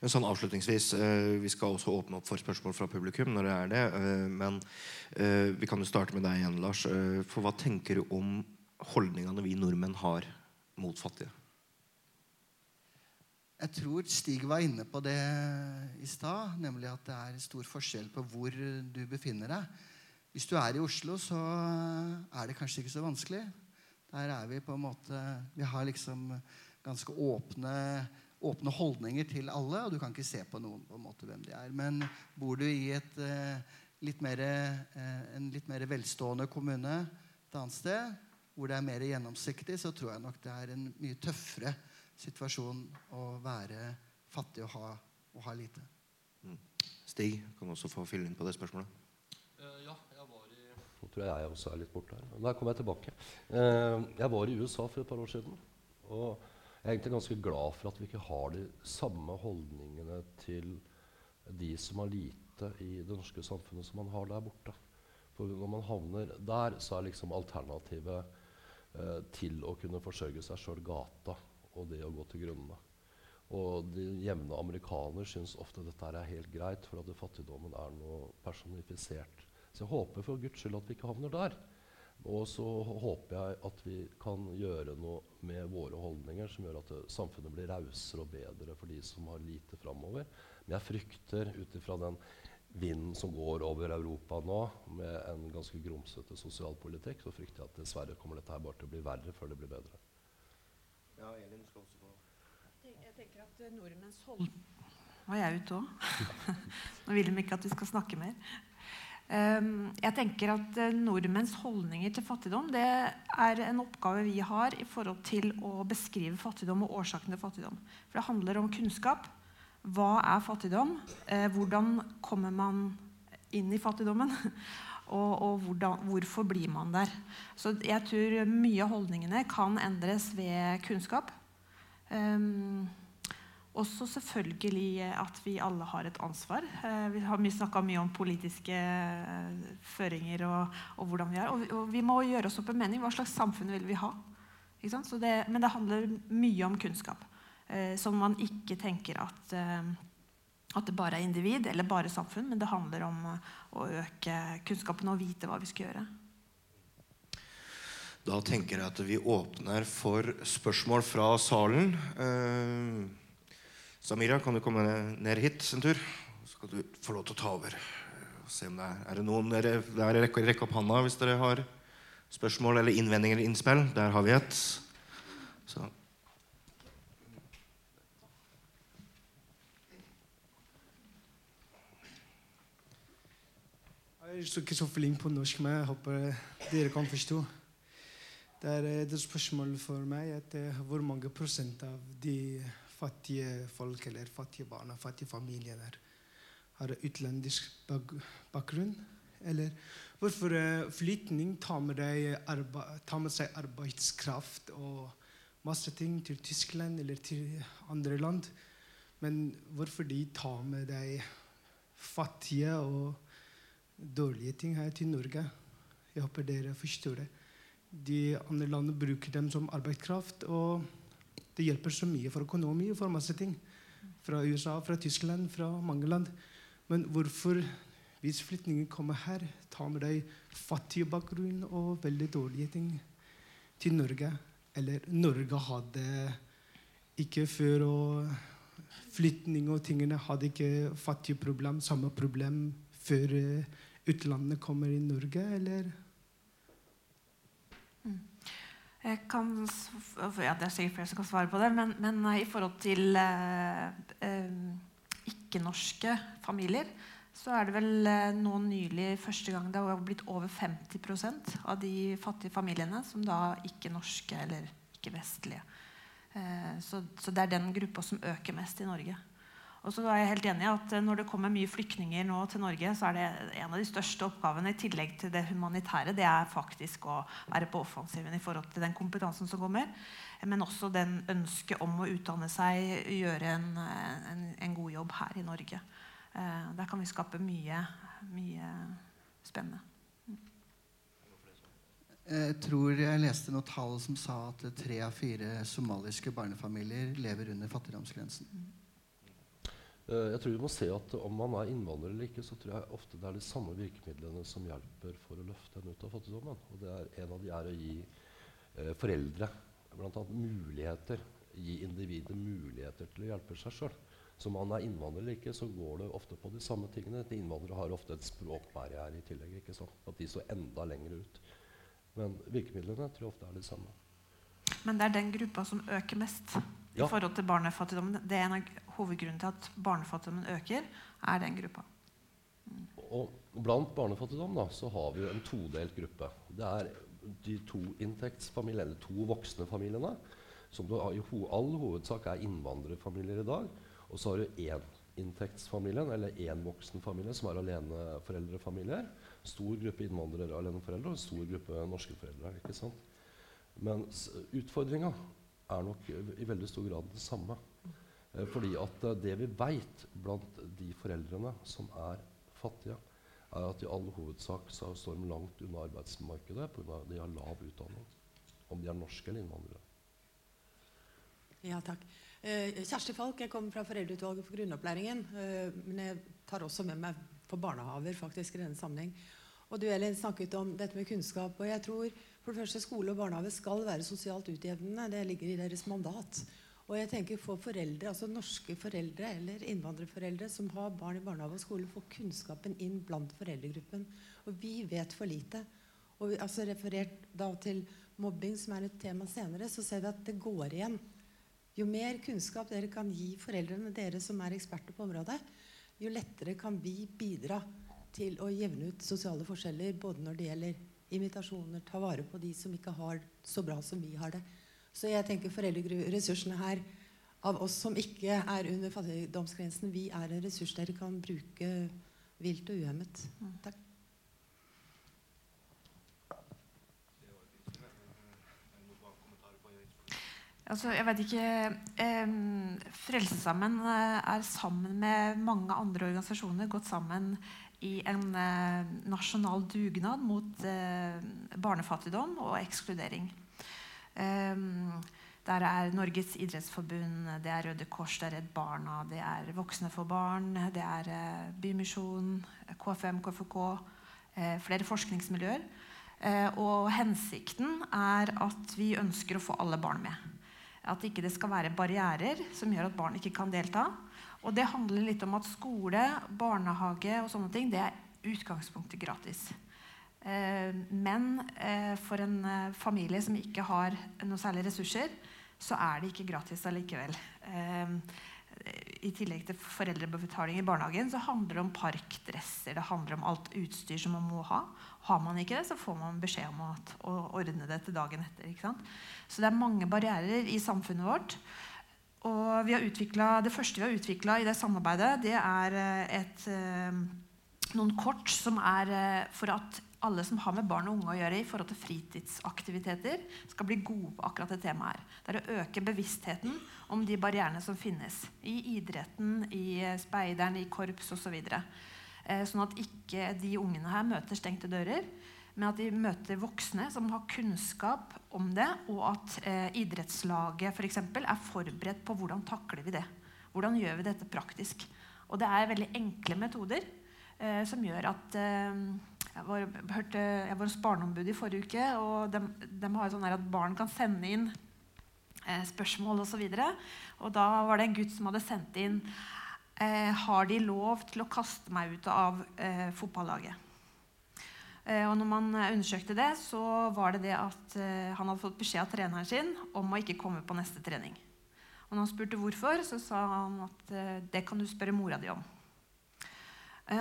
Sånn avslutningsvis, eh, Vi skal også åpne opp for spørsmål fra publikum. når det er det, eh, Men eh, vi kan jo starte med deg igjen, Lars. For hva tenker du om holdningene vi nordmenn har mot fattige? Jeg tror Stig var inne på det i stad, nemlig at det er stor forskjell på hvor du befinner deg. Hvis du er i Oslo, så er det kanskje ikke så vanskelig. Der er vi på en måte Vi har liksom ganske åpne, åpne holdninger til alle, og du kan ikke se på noen på en måte hvem de er. Men bor du i et, eh, litt mer, eh, en litt mer velstående kommune et annet sted, hvor det er mer gjennomsiktig, så tror jeg nok det er en mye tøffere situasjon å være fattig og ha, og ha lite. Mm. Stig kan også få fylle inn på det spørsmålet. Uh, ja, jeg var i Nå tror jeg jeg også er litt borte her. Der kommer jeg tilbake. Uh, jeg var i USA for et par år siden. Og jeg er egentlig ganske glad for at vi ikke har de samme holdningene til de som har lite i det norske samfunnet, som man har der borte. For når man havner der, så er liksom alternativet eh, til å kunne forsørge seg sjøl gata og det å gå til grunne. Og de jevne amerikaner syns ofte dette er helt greit, for at fattigdommen er noe personifisert. Så jeg håper for Guds skyld at vi ikke havner der. Og så håper jeg at vi kan gjøre noe med våre holdninger som gjør at samfunnet blir rausere og bedre for de som har lite framover. Men jeg frykter ut ifra den vinden som går over Europa nå, med en ganske grumsete sosialpolitikk, så frykter jeg at dessverre kommer dette her bare til å bli verre før det blir bedre. Ja, Elin skal også gå. Jeg tenker at nordmenns hold... Var jeg ute òg? Nå vil de ikke at vi skal snakke mer. Um, jeg tenker at uh, Nordmenns holdninger til fattigdom det er en oppgave vi har i forhold til å beskrive fattigdom og årsaken til fattigdom. For det handler om kunnskap. Hva er fattigdom? Uh, hvordan kommer man inn i fattigdommen? og, og hvordan, hvorfor blir man der. Så jeg tror mye av holdningene kan endres ved kunnskap. Um, også selvfølgelig at vi alle har et ansvar. Uh, vi har snakka mye om politiske uh, føringer og, og, hvordan vi er. Og, vi må gjøre oss opp en mening. Hva slags samfunn vil vi ha? Det, men det handler mye om kunnskap. Som man ikke tenker at at det bare er individ eller bare samfunn, men det handler om å øke kunnskapen og vite hva vi skal gjøre. Da tenker jeg at vi åpner for spørsmål fra salen. Eh, Samira, kan du komme ned hit en tur? Så skal du få lov til å ta over. Se om det er, er det noen dere, der rekker rekke opp handa hvis dere har spørsmål eller innvendinger eller innspill. Der har vi et. Så Jeg er ikke så flink på norsk, men jeg håper dere kan forstå. Det er et spørsmål for meg at eh, hvor mange prosent av de fattige folk eller fattige barna, fattige familier har utenlandsk bakgrunn? Eller hvorfor flytning tar med, tar med, seg arbeidskraft og masse ting til Tyskland eller til andre land, men hvorfor de tar med deg fattige og dårlige ting her til Norge. Jeg håper dere forstår det. De andre landene bruker dem som arbeidskraft, og det hjelper så mye for økonomi og for masse ting. Fra USA, fra Tyskland, fra mange land. Men hvorfor, hvis flyktninger kommer her, tar med deg fattig bakgrunn og veldig dårlige ting til Norge? Eller Norge hadde ikke før og flytning og tingene hadde ikke fattige problem, samme problem før utlandet kommer i Norge, eller? Mm. Jeg kan, ja, det er sikkert flere som kan svare på det, men, men i forhold til eh, eh, ikke-norske familier så er det vel eh, nå nylig første gang det har blitt over 50% av de fattige familiene som da ikke-norske eller ikke-vestlige. Eh, så, det er den gruppa som øker mest i Norge. Og så er jeg helt enig i at eh, Når det kommer mye flyktninger nå til Norge, så er det en av de største oppgavene i tillegg til det humanitære, det er faktisk å være på offensiven i forhold til den kompetansen som kommer. Men også den ønsket om å utdanne seg, gjøre en, en, en god jobb her i Norge. Eh, der kan vi skape mye, mye spennende. Jeg tror jeg leste noe tall som sa at tre av fire somaliske barnefamilier lever under fattigdomsgrensen. Eh, jeg tror vi må se at Om man er innvandrer eller ikke, så tror jeg ofte det er de samme virkemidlene som hjelper for å løfte en ut av fattigdommen. Og det er, En av de er å gi eh, foreldre bl.a. muligheter, gi individet muligheter til å hjelpe seg sjøl. om man er innvandrer eller ikke, så går det ofte på de samme tingene. De innvandrere har ofte et språkbarriere i tillegg. ikke sant? At de står enda lenger ut. Men virkemidlene tror jeg ofte er de samme. Men det er den gruppa som øker mest. I forhold til barnefattigdommen. Det er en av hovedgrunnene til at barnefattigdommen øker, er den gruppa. Mm. Og blant barnefattigdom da, så har vi jo en todelt gruppe. Det er de to inntektsfamiliene, eller to voksne familiene, som i all hovedsak er innvandrerfamilier i dag. Og så har du éninntektsfamilien, eller én voksenfamilie, som er aleneforeldrefamilier. Stor gruppe innvandrere aleneforeldre og stor gruppe norske foreldre. ikke sant? Men utfordringa er nok i veldig stor grad det samme. Eh, fordi at eh, det vi veit blant de foreldrene som er fattige, er at i all hovedsak så står de langt unna arbeidsmarkedet pga. de har lav utdanning. Om de er norske eller innvandrere. Ja, takk. Eh, Kjersti Falk, jeg kommer fra Foreldreutvalget for grunnopplæringen. Men jeg tar også med meg på barnehaver faktisk i denne sammenheng. Og du Elin, snakket om dette med kunnskap. og jeg tror for det første Skole og barnehage skal være sosialt utjevnende. Det ligger i deres mandat. Og jeg tenker for foreldre, altså Norske foreldre eller innvandrerforeldre som har barn i barnehage og skole, får kunnskapen inn blant foreldregruppen. Og vi vet for lite. Og vi, altså Referert da til mobbing, som er et tema senere, så ser vi at det går igjen. Jo mer kunnskap dere kan gi foreldrene, dere som er eksperter på området, jo lettere kan vi bidra til å jevne ut sosiale forskjeller, både når det gjelder invitasjoner, ta vare på de som ikke har så bra som vi har det. Så jeg tenker foreldreressursene her av oss som ikke er under fattigdomsgrensen, vi er en ressurs dere kan bruke vilt og uhemmet. Takk. Altså, jeg vet ikke eh, Frelsesarmeen er sammen med mange andre organisasjoner gått sammen i en eh, nasjonal dugnad mot eh, barnefattigdom og ekskludering. Eh, der er Norges idrettsforbund, det er Røde Kors, det er Redd Barna, det er Voksne for barn, det er eh, Bymisjon, KFM, KFK, flere forskningsmiljøer. og hensikten er at vi ønsker å få alle barn med. At ikke det skal være barrierer som gjør at barn ikke kan delta. Og det handler litt om at skole, barnehage og sånne ting det er utgangspunktet gratis. Eh, men eh, for en eh, familie som ikke har noe særlig ressurser, så er det ikke gratis allikevel. I tillegg til foreldrebetaling i barnehagen så handler det om parkdresser, det handler om alt utstyr som man må ha. Har man ikke det, så får man beskjed om å, ordne det til dagen etter. Så det er mange barrierer i samfunnet vårt. Og vi har det første vi har utvikla i det samarbeidet, det er eh, et, eh, noen kort som er eh, for at alle som har med barn og unge å gjøre i forhold til fritidsaktiviteter, skal bli gode på akkurat det temaet her. Det er å øke bevisstheten om de barrierene som finnes i idretten, i speideren, i korps osv. Så videre. sånn at ikke de ungene her møter stengte dører, men at de møter voksne som har kunnskap om det, og at eh, idrettslaget for eksempel, er forberedt på hvordan takler vi det. Hvordan gjør vi dette praktisk? Og det er veldig enkle metoder eh, som gjør at eh, jeg var hos Barneombudet i forrige uke, og de, de har sånn at barn kan sende inn eh, spørsmål osv. Og, så og da var det en gutt som hadde sendt inn eh, Har de lov til å kaste meg ut av eh, fotballaget? Eh, og når man eh, undersøkte det, så var det det at eh, han hadde fått beskjed av treneren sin om å ikke komme på neste trening. Og når han spurte hvorfor, så sa han at det kan du spørre mora di om.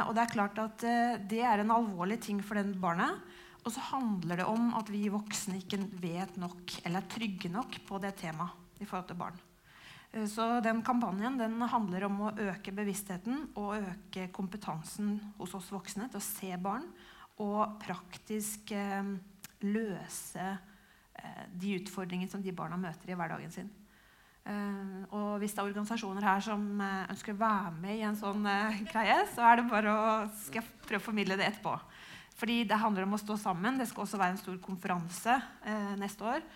Og det er klart at det er en alvorlig ting for den barnet. Og så handler det om at vi voksne ikke vet nok eller er trygge nok på det temaet i forhold til barn. Så den kampanjen den handler om å øke bevisstheten og øke kompetansen hos oss voksne til å se barn og praktisk eh, løse eh, de utfordringene som de barna møter i hverdagen sin. Uh, og hvis det er organisasjoner her som ønsker å være med i en sånn greie, så er det bare å skal jeg prøve å formidle det etterpå. Fordi det handler om å stå sammen. Det skal også være en stor konferanse neste år.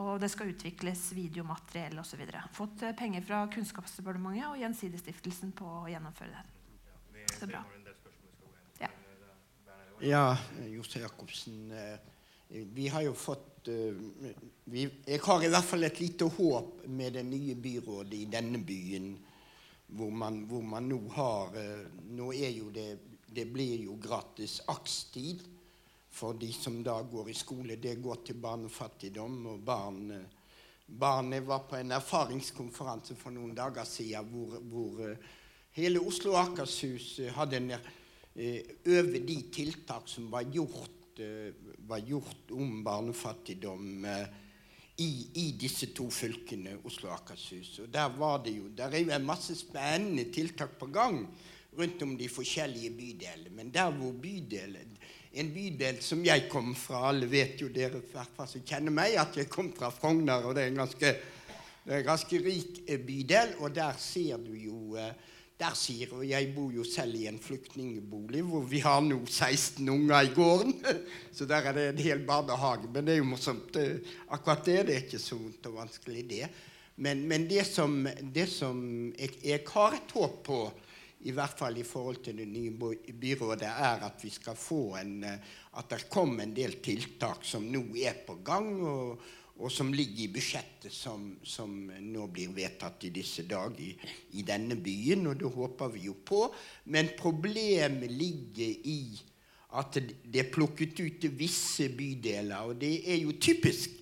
Og det skal utvikles videomateriell osv. Fått penger fra Kunnskapsdepartementet og Gjensidigestiftelsen på å gjennomføre det. Så bra. Ja, Jose Jacobsen. Eh, vi har jo fått eh, vi, Jeg har i hvert fall et lite håp med det nye byrådet i denne byen, hvor man, hvor man nå har eh, Nå er jo det Det blir jo gratis akstid for de som da går i skole. Det går til barnefattigdom. Og barn, barnet var på en erfaringskonferanse for noen dager siden hvor, hvor hele Oslo og Akershus hadde en Eh, over de tiltak som var gjort, eh, var gjort om barnefattigdom eh, i, i, disse to fylkene, Oslo og Akershus. Og der var det jo Der er jo en masse spennende tiltak på gang rundt om de forskjellige bydelene. Men der hvor bydelen En bydel som jeg kom fra Alle vet jo dere som kjenner meg, at jeg kom fra Frogner, og det er en ganske, er en ganske rik bydel. Og der ser du jo eh, der sier hun jeg bor jo selv i en flyktningbolig hvor vi har nå 16 unger i gården. Så der er det en hel barnehage. Men det er jo morsomt. Akkurat det, det er ikke så vondt og vanskelig, det. Men, men det som, det som jeg, jeg, har et håp på, i hvert fall i forhold til det nye byrådet, er at vi skal få en At det kommer en del tiltak som nå er på gang. og og som ligger i budsjettet som, som, nå blir vedtatt i disse dager i, i, denne byen. Og det håper vi jo på. Men problemet ligger i at det er plukket ut visse bydeler. Og det er jo typisk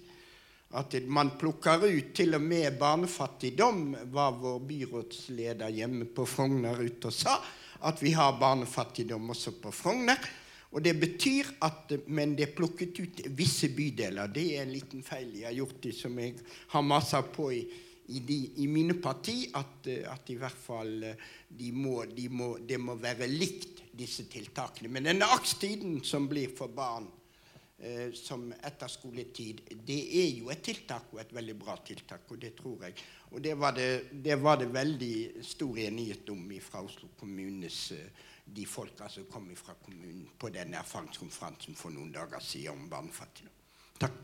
at man plukker ut til og med barnefattigdom, var vår byrådsleder hjemme på Frogner ute og sa. At vi har barnefattigdom også på Frogner. Og det betyr at Men det er plukket ut visse bydeler. Det er en liten feil jeg har gjort, som jeg har masa på i, i, de, i, mine parti, at, at, i hvert fall de må, de må, det må være likt, disse tiltakene. Men denne akstiden som blir for barn eh, som etterskoletid, det er jo et tiltak, og et veldig bra tiltak. Og det tror jeg. Og det var det, det, var det veldig stor enighet om fra Oslo kommunes eh, de folka som kom fra kommunen på den erfaringskonferansen for noen dager siden om barnefattigdom. Takk.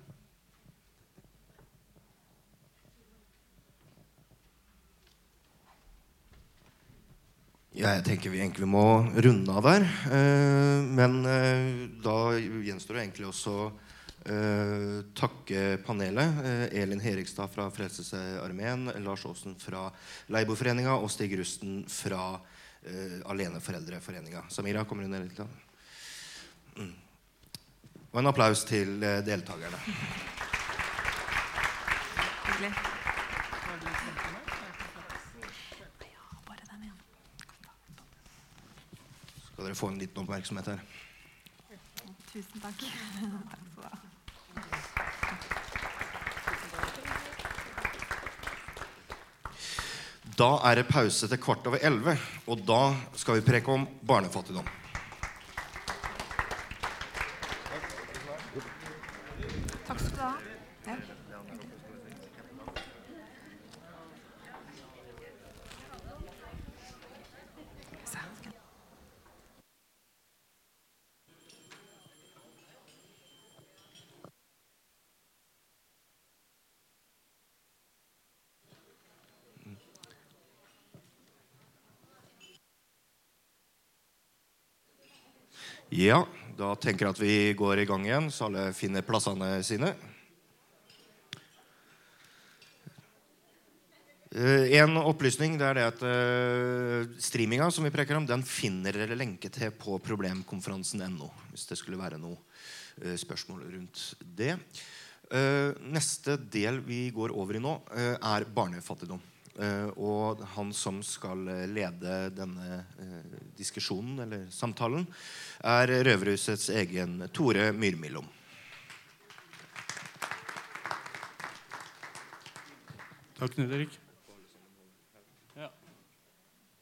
Ja, jeg tenker vi egentlig må runde av der. Eh, men eh, da gjenstår det egentlig også å takke panelet. Eh, Elin Herigstad fra Frelsesarmeen, Lars Aasen fra Leiboforeninga og Stig Rusten fra uh, Aleneforeldreforeninga. Samira, kommer du ned litt? Mm. Og en applaus til uh, deltakerne. Hyggelig. Skal dere få en liten oppmerksomhet her. Tusen takk. takk skal du ha. Da er det pause til kvart over elleve, og da skal vi preke om barnefattigdom. Ja, da tenker jeg at vi går i gang igjen, så alle finner plassene sine. Eh, en opplysning det er det at uh, streaminga som vi preker om, den finner dere lenke til på problemkonferansen.no. Hvis det skulle være noe uh, spørsmål rundt det. Neste del vi går over i nå, er barnefattigdom. Og han som skal lede denne diskusjonen, eller samtalen, er Røverhusets egen Tore Myrmillom. Takk, Knut Erik. Ja.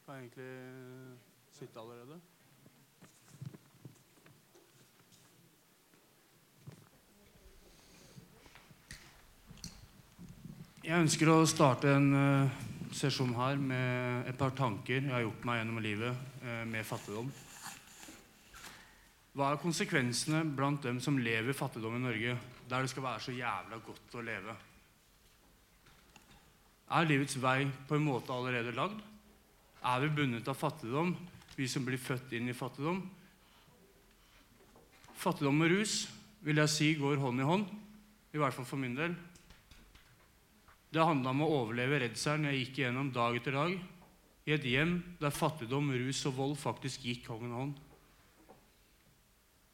Kan jeg egentlig sitte allerede? Jeg ønsker å starte en sesjon her med et par tanker jeg har gjort meg gjennom livet uh, med fattigdom. Hva er konsekvensene blant dem som lever fattigdom i Norge, der det skal være så jævla godt å leve? Er livets vei på en måte allerede lagd? Er vi bundet av fattigdom, vi som blir født inn i fattigdom? Fattigdom og rus vil jeg si går hånd i hånd, i hvert fall for min del. Det handla om å overleve redselen jeg gikk igjennom dag etter dag i et hjem der fattigdom, rus og vold faktisk gikk hånd i hånd.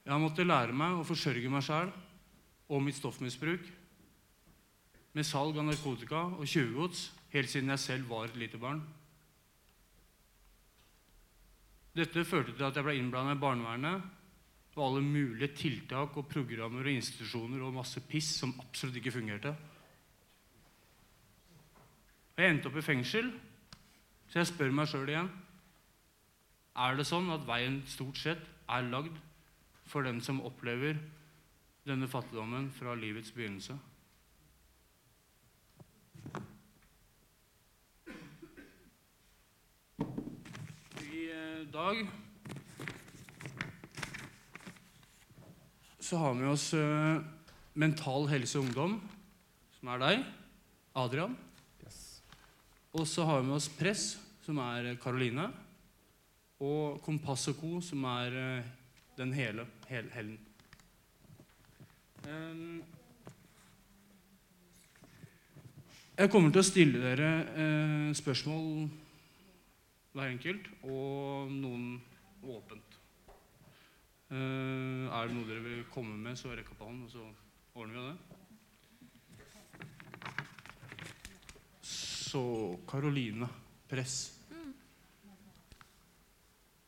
Jeg måtte lære meg å forsørge meg sjæl og mitt stoffmisbruk med salg av narkotika og tjuvgods helt siden jeg selv var et lite barn. Dette førte til at jeg ble innblanda i barnevernet og alle mulige tiltak og programmer og institusjoner og masse piss som absolutt ikke fungerte. Og jeg endte opp i fengsel, så jeg spør meg sjøl igjen Er det sånn at veien stort sett er lagd for den som opplever denne fattigdommen fra livets begynnelse? I eh, dag så har vi oss uh, Mental Helse Ungdom, som er deg, Adrian. Og så har vi med oss Press, som er Karoline. Og Kompass og Co., som er uh, den hele, hele Helen. Um, jeg kommer til å stille dere uh, spørsmål hver enkelt, og noen åpent. Uh, er det noe dere vil komme med, så rekk opp hånden, og så ordner vi det. Så Karoline Press.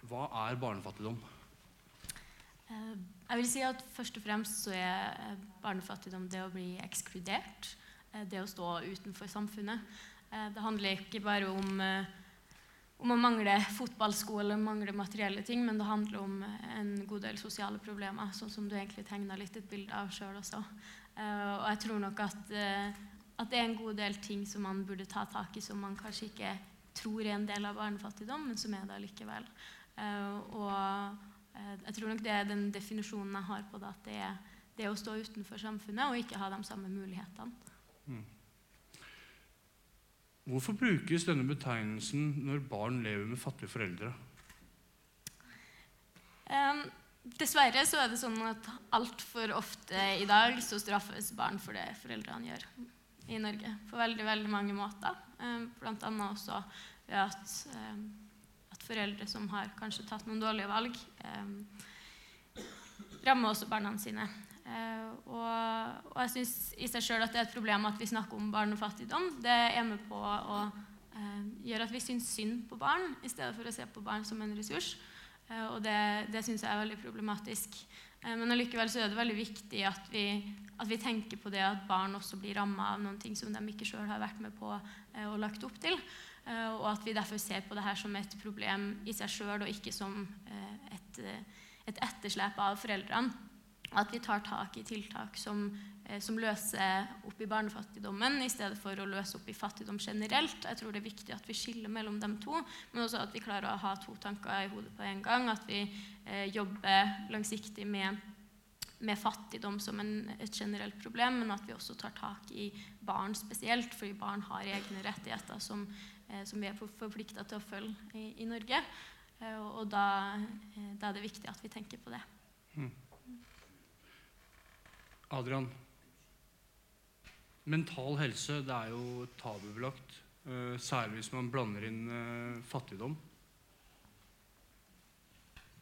Hva er barnefattigdom? Eh, jeg vil si at Først og fremst så er eh, barnefattigdom det å bli ekskludert. Eh, det å stå utenfor samfunnet. Det handler ikke bare om, om å mangle fotballsko eller mangle materielle ting, men det handler om en god del sosiale problemer, sånn som du egentlig tegna litt et bilde av sjøl også. Og jeg tror nok at at det er en god del ting som man burde ta tak i, som man kanskje ikke tror er en del av barnefattigdom, men som er det likevel. Uh, og uh, jeg tror nok det er den definisjonen jeg har på det, at det er det å stå utenfor samfunnet og ikke ha de samme mulighetene. Mm. Hvorfor brukes denne betegnelsen når barn lever med fattige foreldre? Um, dessverre så er det sånn at altfor ofte i dag så straffes barn for det foreldrene gjør i Norge på veldig veldig mange måter. Eh, Bl.a. også ved at, eh, at, foreldre som har kanskje tatt noen dårlige valg, eh, rammer også barna sine. Og, og jeg syns i seg sjøl at det er et problem at vi snakker om barnefattigdom. Det er med på å gjøre at vi syns synd på barn i stedet for å se på barn som en ressurs. Og det, det syns jeg er veldig problematisk. Eh, men allikevel så er det veldig viktig at vi, at vi, tenker på det at barn også blir ramma av noen ting som de ikke sjøl har vært med på eh, og lagt opp til. Eh, og at vi derfor ser på det her som et problem i seg sjøl, og ikke som et, et etterslep av foreldrene. At vi tar tak i tiltak som, som, løser opp i barnefattigdommen, i stedet for å løse opp i fattigdom generelt. Jeg tror det er viktig at vi skiller mellom dem to, men også at vi klarer å ha to tanker i hodet på en gang. At vi eh, jobber langsiktig med, med fattigdom som en, et generelt problem, men at vi også tar tak i barn spesielt, fordi barn har egne rettigheter som, eh, som vi er forplikta til å følge i, i Norge. Eh, og da, eh, da, er det viktig at vi tenker på det. Hmm. Adrian, mental helse det er jo tabubelagt eh, særlig hvis man blander inn eh, fattigdom.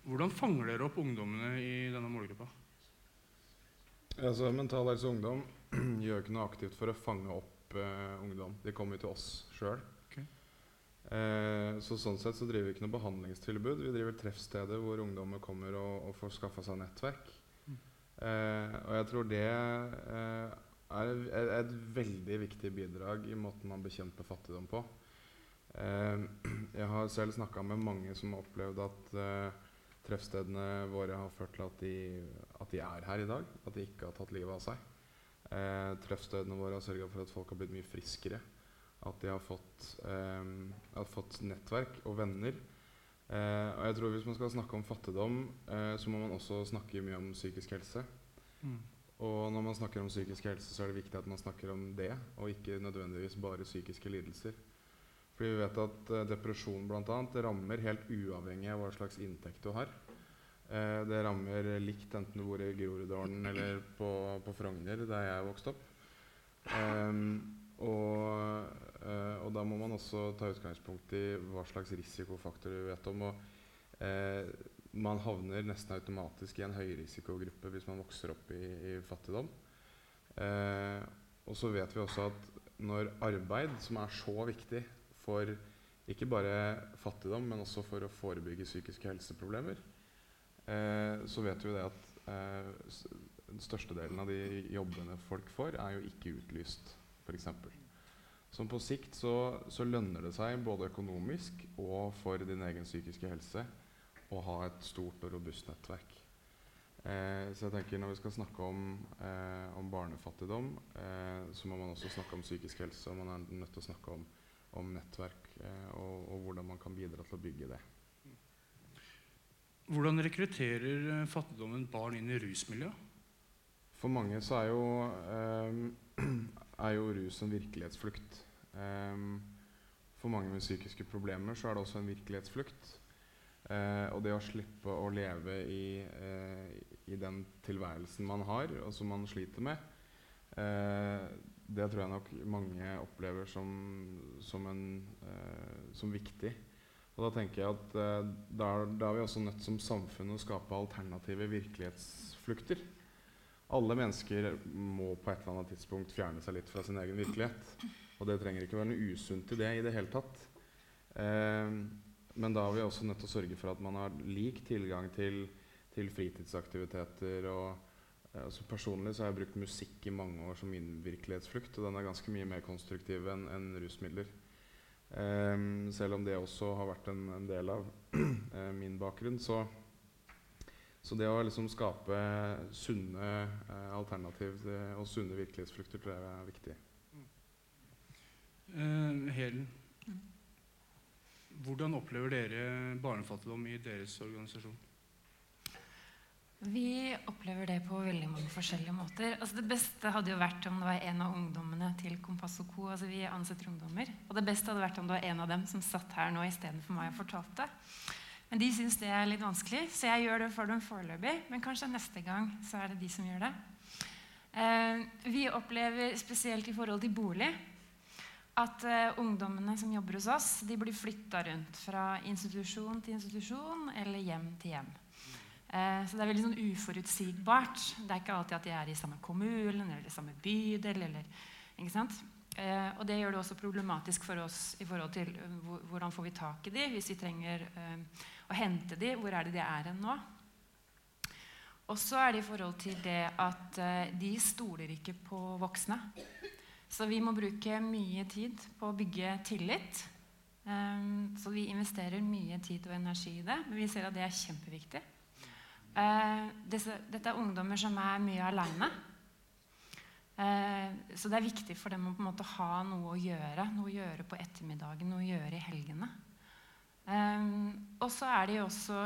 Hvordan fanger dere opp ungdommene i denne målgruppa? Altså, Mental Helse Ungdom gjør ikke noe aktivt for å fange opp eh, ungdom. De kommer til oss sjøl. Okay. Eh, så sånn sett så driver vi ikke noe behandlingstilbud. Vi driver treffsteder hvor ungdommer kommer og, og får skaffa seg nettverk. Eh, og jeg tror det eh, er et, et veldig viktig bidrag i måten man bekjemper fattigdom på. Eh, jeg har selv snakka med mange som har opplevd at eh, treffstedene våre har ført til at de, at de er her i dag. At de ikke har tatt livet av seg. Eh, treffstedene våre har sørga for at folk har blitt mye friskere. At de har fått, eh, har fått nettverk og venner. Eh, og jeg tror Hvis man skal snakke om fattigdom, eh, så må man også snakke mye om psykisk helse. Mm. Og når man snakker om psykisk helse, så er det viktig at man snakker om det, og ikke nødvendigvis bare psykiske lidelser. Fordi vi vet at uh, depresjon annet, rammer helt uavhengig av hva slags inntekt du har. Uh, det rammer likt enten du bor i Groruddalen eller på, på Frogner, der jeg vokste opp. Um, og, uh, og da må man også ta utgangspunkt i hva slags risikofaktor du vet om. Og man havner nesten automatisk i en høyrisikogruppe hvis man vokser opp i, i fattigdom. Eh, og så vet vi også at når arbeid, som er så viktig for ikke bare fattigdom, men også for å forebygge psykiske helseproblemer, eh, så vet vi det at eh, den største delen av de jobbene folk får, er jo ikke utlyst, f.eks. Så på sikt så, så lønner det seg både økonomisk og for din egen psykiske helse å ha et stort og robust nettverk. Eh, så jeg tenker Når vi skal snakke om, eh, om barnefattigdom, eh, så må man også snakke om psykisk helse. Og man er nødt til å snakke om, om nettverk eh, og, og hvordan man kan bidra til å bygge det. Hvordan rekrutterer eh, fattigdommen barn inn i rusmiljøet? For mange så er jo, eh, er jo rus en virkelighetsflukt. For mange med psykiske problemer så er det også en virkelighetsflukt. Eh, og det å slippe å leve i, eh, i den tilværelsen man har, og som man sliter med, eh, det tror jeg nok mange opplever som, som, en, som viktig. Og da tenker jeg at eh, da, da er vi også nødt som samfunn å skape alternative virkelighetsflukter. Alle mennesker må på et eller annet tidspunkt fjerne seg litt fra sin egen virkelighet. Og det trenger ikke være noe usunt i det i det hele tatt. Eh, men da er vi også nødt til å sørge for at man har lik tilgang til, til fritidsaktiviteter. og eh, altså Personlig så har jeg brukt musikk i mange år som min virkelighetsflukt, og den er ganske mye mer konstruktiv enn en rusmidler. Um, selv om det også har vært en, en del av eh, min bakgrunn, så, så det å liksom skape sunne uh, alternativ og sunne virkelighetsflukter tror jeg er viktig. Uh, hvordan opplever dere barnefattigdom i deres organisasjon? Vi opplever det på veldig mange forskjellige måter. Altså det beste hadde jo vært om det var en av ungdommene til Kompass og Co. Altså vi ansetter ungdommer. Og det beste hadde vært om det var en av dem som satt her nå istedenfor meg og fortalte. Men de syns det er litt vanskelig, så jeg gjør det for dem foreløpig. Men kanskje neste gang så er det de som gjør det. Eh, vi opplever spesielt i forhold til bolig at uh, ungdommene som jobber hos oss, de blir flytta rundt fra institusjon til institusjon eller hjem til hjem. Uh, så det er veldig sånn uforutsigbart. Det er ikke alltid at de er i samme kommune eller samme bydel. Eller, ikke sant? Uh, og det gjør det også problematisk for oss i forhold til hvor, hvordan får vi tak i de hvis vi trenger å hente de. Hvor er det de er hen nå? Og så er det i forhold til det at de stoler ikke på voksne. Så vi må bruke mye tid på å bygge tillit. Um, så vi investerer mye tid og energi i det, men vi ser at det er kjempeviktig. Eh, disse, dette er ungdommer som er mye aleine. Eh, så det er viktig for dem å på en måte ha noe å gjøre. Noe å gjøre på ettermiddagen, noe å gjøre i helgene. Og så er de også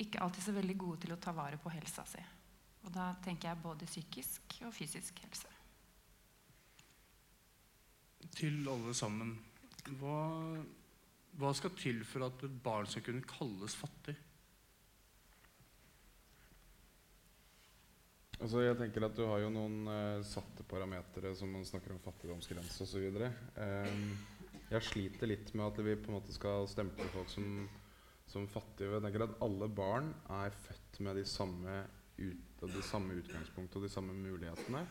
ikke alltid så veldig gode til å ta vare på helsa si. Og da tenker jeg både psykisk og fysisk helse. Til alle sammen. Hva, hva skal til for at et barn skal kunne kalles fattig? Altså jeg tenker at Du har jo noen eh, satte parametere som man snakker om fattigdomsgrense osv. Um, jeg sliter litt med at vi på en måte skal stemple folk som, som fattige. Jeg tenker at alle barn er født med de samme, ut, det samme utgangspunktet og de samme mulighetene.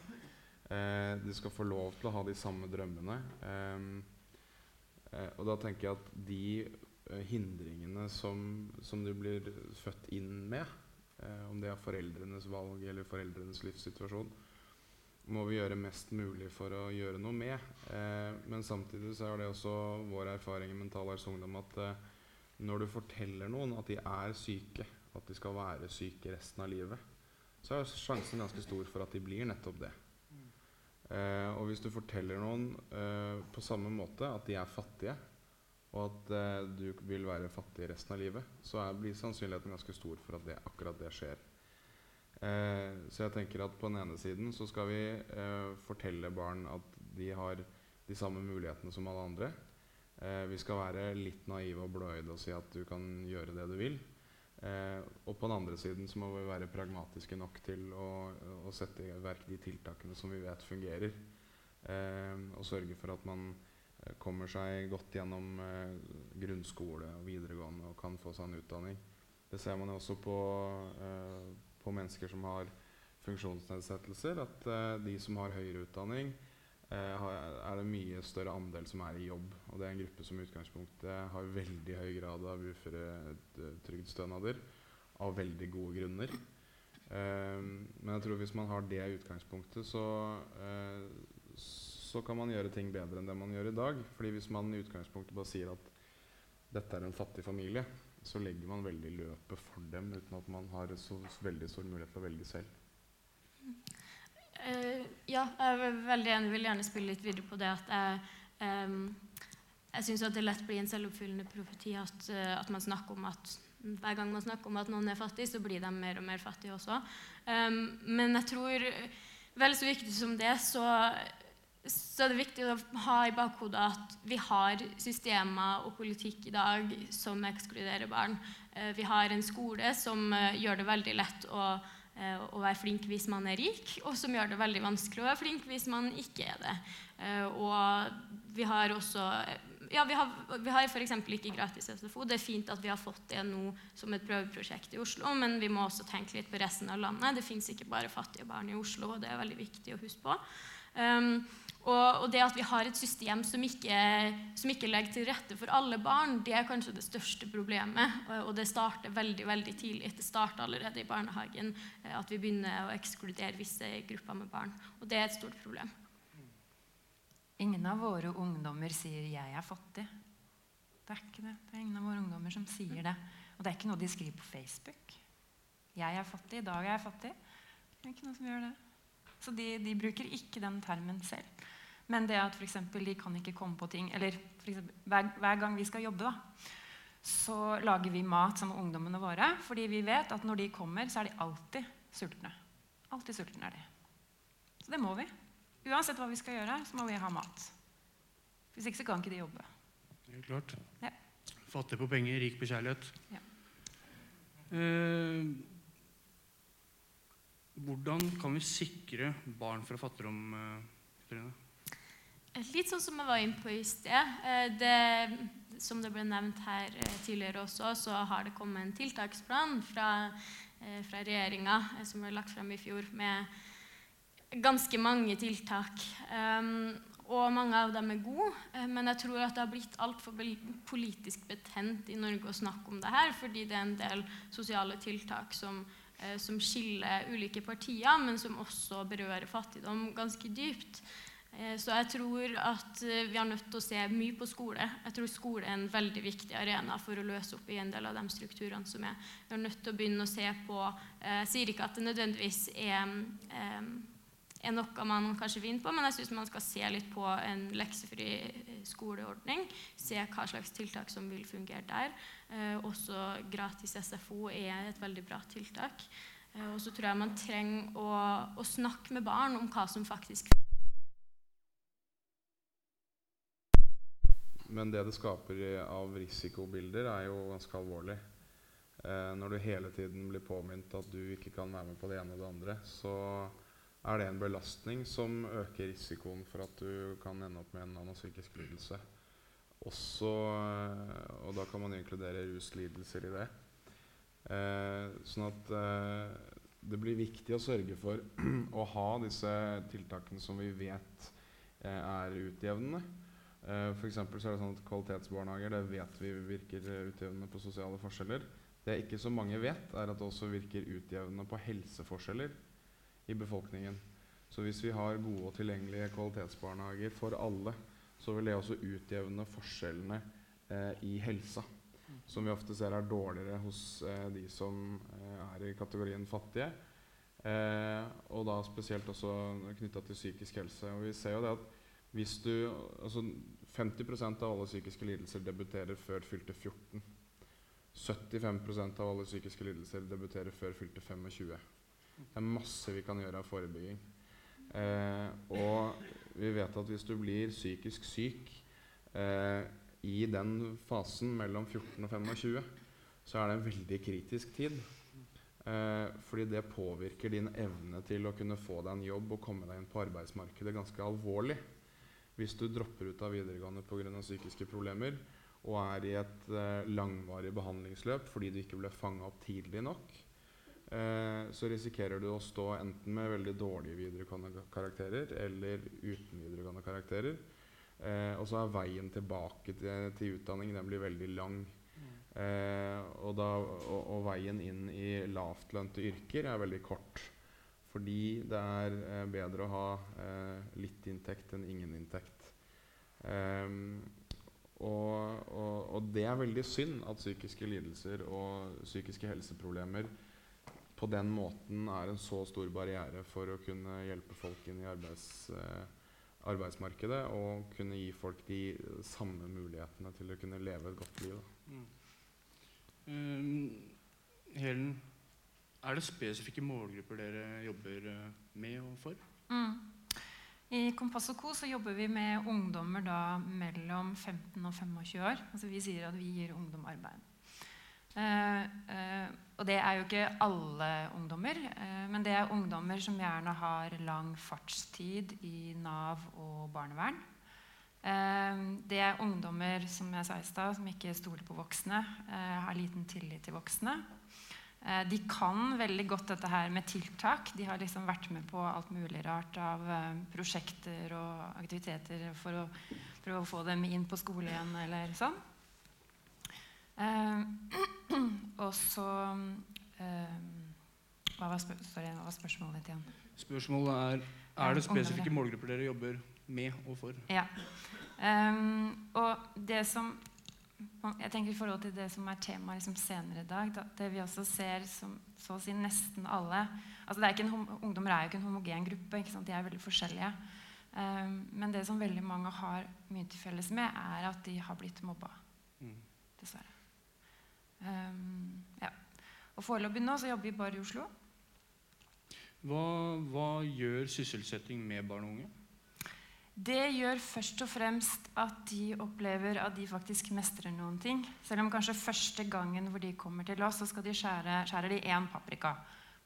Eh, de skal få lov til å ha de samme drømmene. Eh, eh, og da tenker jeg at de eh, hindringene som, som du blir født inn med, eh, om det er foreldrenes valg eller foreldrenes livssituasjon, må vi gjøre mest mulig for å gjøre noe med. Eh, men samtidig så er det også vår erfaring i Mental Helse Ungdom at eh, når du forteller noen at de er syke, at de skal være syke resten av livet, så er sjansen ganske stor for at de blir nettopp det. Eh, og hvis du forteller noen eh, på samme måte at de er fattige, og at eh, du vil være fattig resten av livet, så er, blir sannsynligheten ganske stor for at det, akkurat det skjer. Eh, så jeg tenker at på den ene siden så skal vi eh, fortelle barn at de har de samme mulighetene som alle andre. Eh, vi skal være litt naive og blåøyde og si at du kan gjøre det du vil. Eh, og på den andre siden så må vi være pragmatiske nok til å, å sette i verk de tiltakene som vi vet fungerer. Eh, og sørge for at man eh, kommer seg godt gjennom eh, grunnskole og videregående og kan få seg en utdanning. Det ser man jo også på, eh, på mennesker som har funksjonsnedsettelser, at eh, de som har høyere utdanning, er det mye større andel som er i jobb. Og det er en gruppe som i utgangspunktet har veldig høy grad av uføretrygdstønader av veldig gode grunner. Um, men jeg tror hvis man har det utgangspunktet, så, uh, så kan man gjøre ting bedre enn det man gjør i dag. Fordi hvis man i utgangspunktet bare sier at dette er en fattig familie, så legger man veldig løpet for dem uten at man har så veldig stor mulighet til å velge selv. Uh, ja, jeg er veldig enig. vil gjerne spille litt videre på det at jeg, um, jeg syns det lett blir en selvoppfyllende profeti at, uh, at, man snakker om at hver gang man snakker om at noen er fattig, så blir de mer og mer fattige også. Um, men jeg tror vel så viktig som det, så, så er det viktig å ha i bakhodet at vi har systemer og politikk i dag som ekskluderer barn. Uh, vi har en skole som gjør det veldig lett å Eh, å være flink hvis man er rik, og som gjør det veldig vanskelig å være flink hvis man ikke er det. Eh, og vi har også ja, vi har, vi har f.eks. ikke gratis SFO. Det er fint at vi har fått det nå som et prøveprosjekt i Oslo, men vi må også tenke litt på resten av landet. Det fins ikke bare fattige barn i Oslo, og det er veldig viktig å huske på. Um, og, og, det at vi har et system som ikke, som ikke, legger til rette for alle barn, det er kanskje det største problemet. Og, og det starter veldig veldig tidlig. Det starter allerede i barnehagen eh, at vi begynner å ekskludere visse grupper med barn. Og det er et stort problem. Ingen av våre ungdommer sier 'jeg er fattig'. Det er ikke det. Det er ingen av våre ungdommer som sier det. Og det er ikke noe de skriver på Facebook. 'Jeg er fattig. I dag er jeg fattig'. Det er ikke noe som gjør det. Så de, de bruker ikke den termen selv. Men det at f.eks. de kan ikke komme på ting Eller eksempel, hver, hver, gang vi skal jobbe, da, så lager vi mat sammen med ungdommene våre. Fordi vi vet at når de kommer, så er de alltid sultne. Alltid sultne er de. Så det må vi. Uansett hva vi skal gjøre, så må vi ha mat. Hvis ikke så kan ikke de jobbe. Helt klart. Ja. Fattig på penger, rik på kjærlighet. Ja. Eh, hvordan kan vi sikre barn fra fattigdom? Eh, Trine? Litt sånn som jeg var inne på i sted. Eh, det, som det ble nevnt her eh, tidligere også, så har det kommet en tiltaksplan fra, eh, fra regjeringa som ble lagt frem i fjor, med ganske mange tiltak. Um, og mange av dem er gode, men jeg tror at det har blitt altfor politisk betent i Norge å snakke om det her, fordi det er en del sosiale tiltak som, som skiller ulike partier, men som også berører fattigdom ganske dypt. Eh, så jeg tror at eh, vi har nødt til å se mye på skole. Jeg tror skole er en veldig viktig arena for å løse opp i en del av de strukturene som er. Vi er nødt til å begynne å se på Jeg eh, sier ikke at det nødvendigvis er, er noe man kanskje vinner på, men jeg syns man skal se litt på en leksefri skoleordning. Se hva slags tiltak som vil fungere der. Også gratis SFO er et veldig bra tiltak. Og så tror jeg man trenger å, å snakke med barn om hva som faktisk fungerer Men det det skaper av risikobilder, er jo ganske alvorlig. Eh, når du hele tiden blir påminnet at du ikke kan være med på det ene og det andre, så er det en belastning som øker risikoen for at du kan ende opp med en annen psykisk lidelse. også eh, Og da kan man inkludere ruslidelser i det. Eh, sånn at eh, det blir viktig å sørge for å ha disse tiltakene som vi vet eh, er utjevnende. Eh, for så er det sånn at Kvalitetsbarnehager det vet vi virker utjevnende på sosiale forskjeller. Det ikke så mange vet, er at det også virker utjevnende på helseforskjeller i befolkningen. Så hvis vi har gode og tilgjengelige kvalitetsbarnehager for alle, så vil det også utjevne forskjellene eh, i helsa. Som vi ofte ser er dårligere hos eh, de som eh, er i kategorien fattige. Eh, og da spesielt også knytta til psykisk helse. Og vi ser jo det at hvis du Altså 50% av alle psykiske lidelser debuterer før fylte 14. 75% av alle psykiske lidelser debuterer før fylte 25. Det er masse vi kan gjøre av forebygging. Eh, og vi vet at hvis du blir psykisk syk eh, i den fasen mellom 14 og 25, så er det en veldig kritisk tid. Eh, fordi det påvirker din evne til å kunne få deg en jobb og komme deg inn på arbeidsmarkedet ganske alvorlig. Hvis du dropper ut av videregående pga. psykiske problemer og er i et eh, langvarig behandlingsløp fordi du ikke ble fanga opp tidlig nok, eh, så risikerer du å stå enten med veldig dårlige videregående karakterer eller uten videregående karakterer. Eh, og så er veien tilbake til, til utdanning den blir veldig lang. Eh, og, da, og, og, veien inn i lavtlønte yrker er veldig kort. Fordi det er eh, bedre å ha eh, litt inntekt enn ingen inntekt. Um, og, og, og, det er veldig synd at psykiske lidelser og psykiske helseproblemer på den måten er en så stor barriere for å kunne hjelpe folk inn i arbeids, eh, arbeidsmarkedet og kunne gi folk de samme mulighetene til å kunne leve et godt liv. Mm. Um, Helen, er det spesifikke målgrupper dere jobber eh, med og for? Mm. I Kompass og Co. så jobber vi med ungdommer da mellom 15 og 25 år. Altså Vi sier at vi gir ungdom arbeid. Eh, eh, og det er jo ikke alle ungdommer, eh, men det er ungdommer som gjerne har lang fartstid i Nav og barnevern. Eh, det er ungdommer som jeg sa i stad, som ikke stoler på voksne, eh, har liten tillit til voksne. Eh, de kan veldig godt dette her med tiltak. De har liksom vært med på alt mulig rart av eh, prosjekter og aktiviteter for å prøve å få dem inn på skole igjen eller sånn. Eh, og så hva var, sorry, hva var, spørsmålet ditt igjen? Spørsmålet er er det spesifikke målgrupper dere jobber med og for? Ja. Um, og det som jeg tenker I forhold til det som er temaet liksom senere i dag, da, det vi også ser som så å si nesten alle altså er en, Ungdommer er jo ikke en homogen gruppe. De er veldig forskjellige. Um, men det som veldig mange har mye til felles med, er at de har blitt mobba. Mm. Dessverre. Um, ja. Og Foreløpig nå så jobber vi bare i Oslo. Hva, hva gjør sysselsetting med barn og unge? Det gjør først og fremst at de opplever at de faktisk mestrer noen ting. Selv om kanskje første gangen hvor de kommer til oss, så skal de skjære, skjærer de én paprika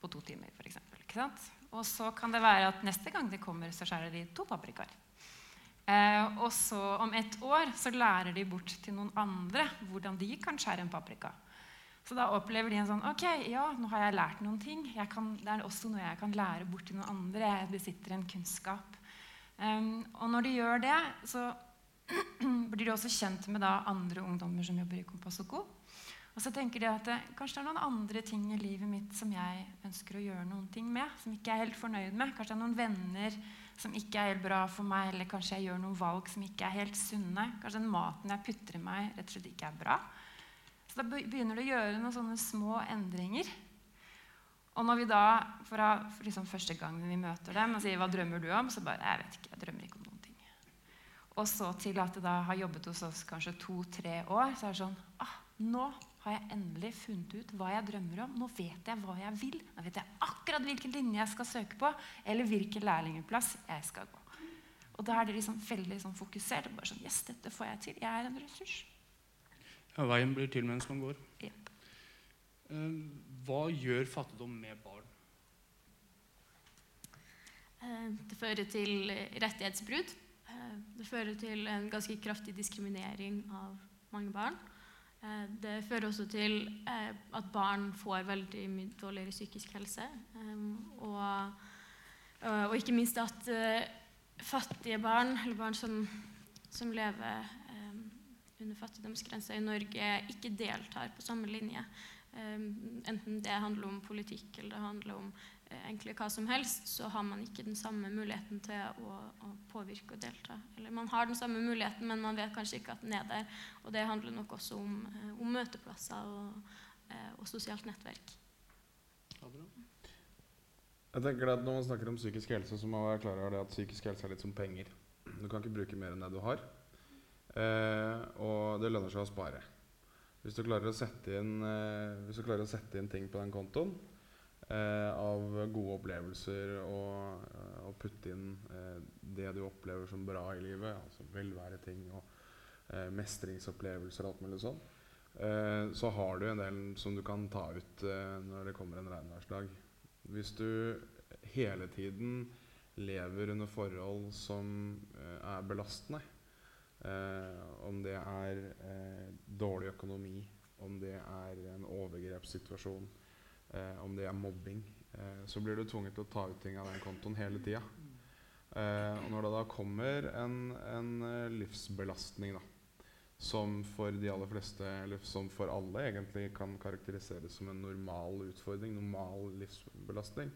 på to timer. For eksempel, og så kan det være at neste gang de kommer, så skjærer de to paprikaer. Eh, og så om ett år så lærer de bort til noen andre hvordan de kan skjære en paprika. Så da opplever de en sånn Ok, ja, nå har jeg lært noen ting. Kan, det er også noe jeg kan lære bort til noen andre. Jeg besitter en kunnskap. Og når de gjør det, så blir de også kjent med da, andre ungdommer som jobber i Kompass og Co. Og så tenker de at det, kanskje det er noen andre ting i livet mitt som jeg ønsker å gjøre noen ting med. Som ikke er helt fornøyd med. Kanskje det er noen venner som ikke er helt bra for meg. Eller kanskje jeg gjør noen valg som ikke er helt sunne. Kanskje den maten jeg putter i meg, rett og slett ikke er bra. Så da begynner du å gjøre noen sånne små endringer og når vi da, for, liksom første gangen vi møter dem og sier 'Hva drømmer du om?', så bare 'Jeg vet ikke. Jeg drømmer ikke om noen ting'. Og så til at det da har jobbet hos oss kanskje to-tre år, så er det sånn ah, 'Nå har jeg endelig funnet ut hva jeg drømmer om. Nå vet jeg hva jeg vil. Nå vet jeg akkurat hvilken linje jeg skal søke på, eller hvilken lærlingplass jeg skal gå. Og da er det liksom veldig sånn fokusert. og bare sånn, yes, dette får jeg til. Jeg er en ressurs. Ja, Veien blir til mens man går. Ja. Eh, hva gjør fattigdom med barn? Eh, det fører til rettighetsbrudd. Eh, Eh, det fører til en ganske kraftig diskriminering av mange barn. Eh, det fører også til eh, at barn får veldig mye dårligere psykisk helse. Og, og ikke minst at fattige barn, eller barn som, som lever under fattigdomsgrensa i Norge, ikke deltar på samme linje. Enten det handler om politikk eller det handler om egentlig hva som helst, så har man ikke den samme muligheten til å, å, påvirke og delta. Eller man har den samme muligheten, men man vet kanskje ikke at den er der. Og det handler nok også om, eh, om møteplasser og, eh, og, sosialt nettverk. Jeg tenker at Når man snakker om psykisk helse, så må man være klar over det at psykisk helse er litt som penger. Du kan ikke bruke mer enn det du har. Eh, og det lønner seg å spare. Hvis du klarer å sette inn, eh, å sette inn ting på den kontoen, eh, av gode opplevelser og, eh, og putte inn eh, det du opplever som bra i livet, altså velværeting og eh, mestringsopplevelser og alt mulig sånn, eh, så har du en del som du kan ta ut når det kommer en regnværsdag. Hvis du hele tiden lever under forhold som er belastende, om det er dårlig økonomi, om det er en overgrepssituasjon, eh, om det er mobbing, eh, så blir du tvunget til å ta ut ting av den kontoen hele tida. Eh, og når det da kommer en, en eh, livsbelastning da, som for de aller fleste, eller som for alle egentlig kan karakteriseres som en normal utfordring, normal livsbelastning,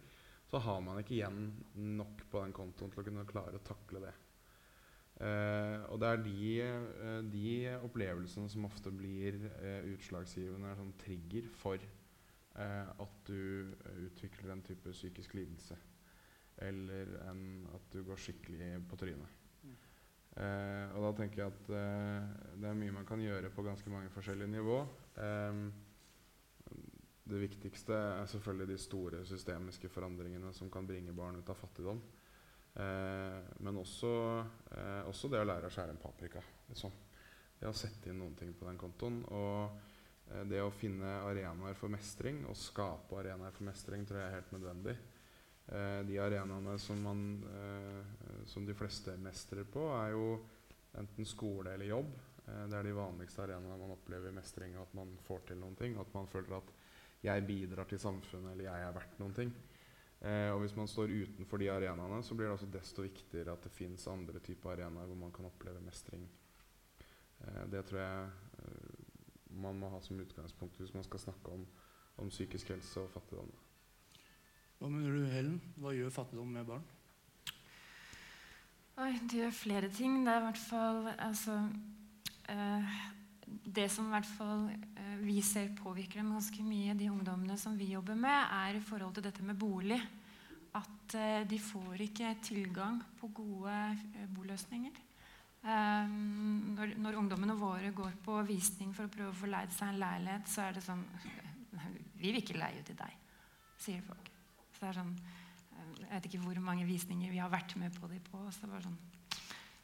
så har man ikke igjen nok på den kontoen til å kunne klare å takle det. Uh, og det er de, uh, de, opplevelsene som ofte blir uh, utslagsgivende sånn trigger for at du utvikler en type psykisk lidelse. Eller en, at du går skikkelig på trynet. Mm. Og da tenker jeg at det er mye man kan gjøre på ganske mange forskjellige nivå. Um, det viktigste er selvfølgelig de store systemiske forandringene som kan bringe barn ut av fattigdom. Eh, men også, også, det å lære å skjære en paprika. Liksom. Det å sette inn noen ting på den kontoen. Og Eh, det å finne arenaer for mestring og skape arenaer for mestring tror jeg er helt nødvendig. Eh, de arenaene som, man, eh, som de fleste mestrer på, er jo enten skole eller jobb. det er de vanligste arenaene man opplever mestring, og at man får til noen ting. At man føler at 'jeg bidrar til samfunnet', eller 'jeg er verdt noen ting'. Eh, og hvis man står utenfor de arenaene, så blir det også desto viktigere at det fins andre typer arenaer hvor man kan oppleve mestring. Eh, det tror jeg man må ha som utgangspunkt hvis man skal snakke om, om psykisk helse og fattigdom. Hva mener du, Helen? Hva gjør fattigdom med barn? Oi, det gjør flere ting. Det er i hvert fall altså, eh, Det som i hvert fall eh, vi ser påvirker dem ganske mye, de ungdommene som vi jobber med, er i forhold til dette med bolig. At eh, de får ikke tilgang på gode eh, boløsninger. Når, ungdommene våre går på visning for å prøve å få leid seg en leilighet, så er det sånn Vi vil ikke leie ut til deg, sier folk. Så det er sånn Jeg vet ikke hvor mange visninger vi har vært med på de på. Så det var sånn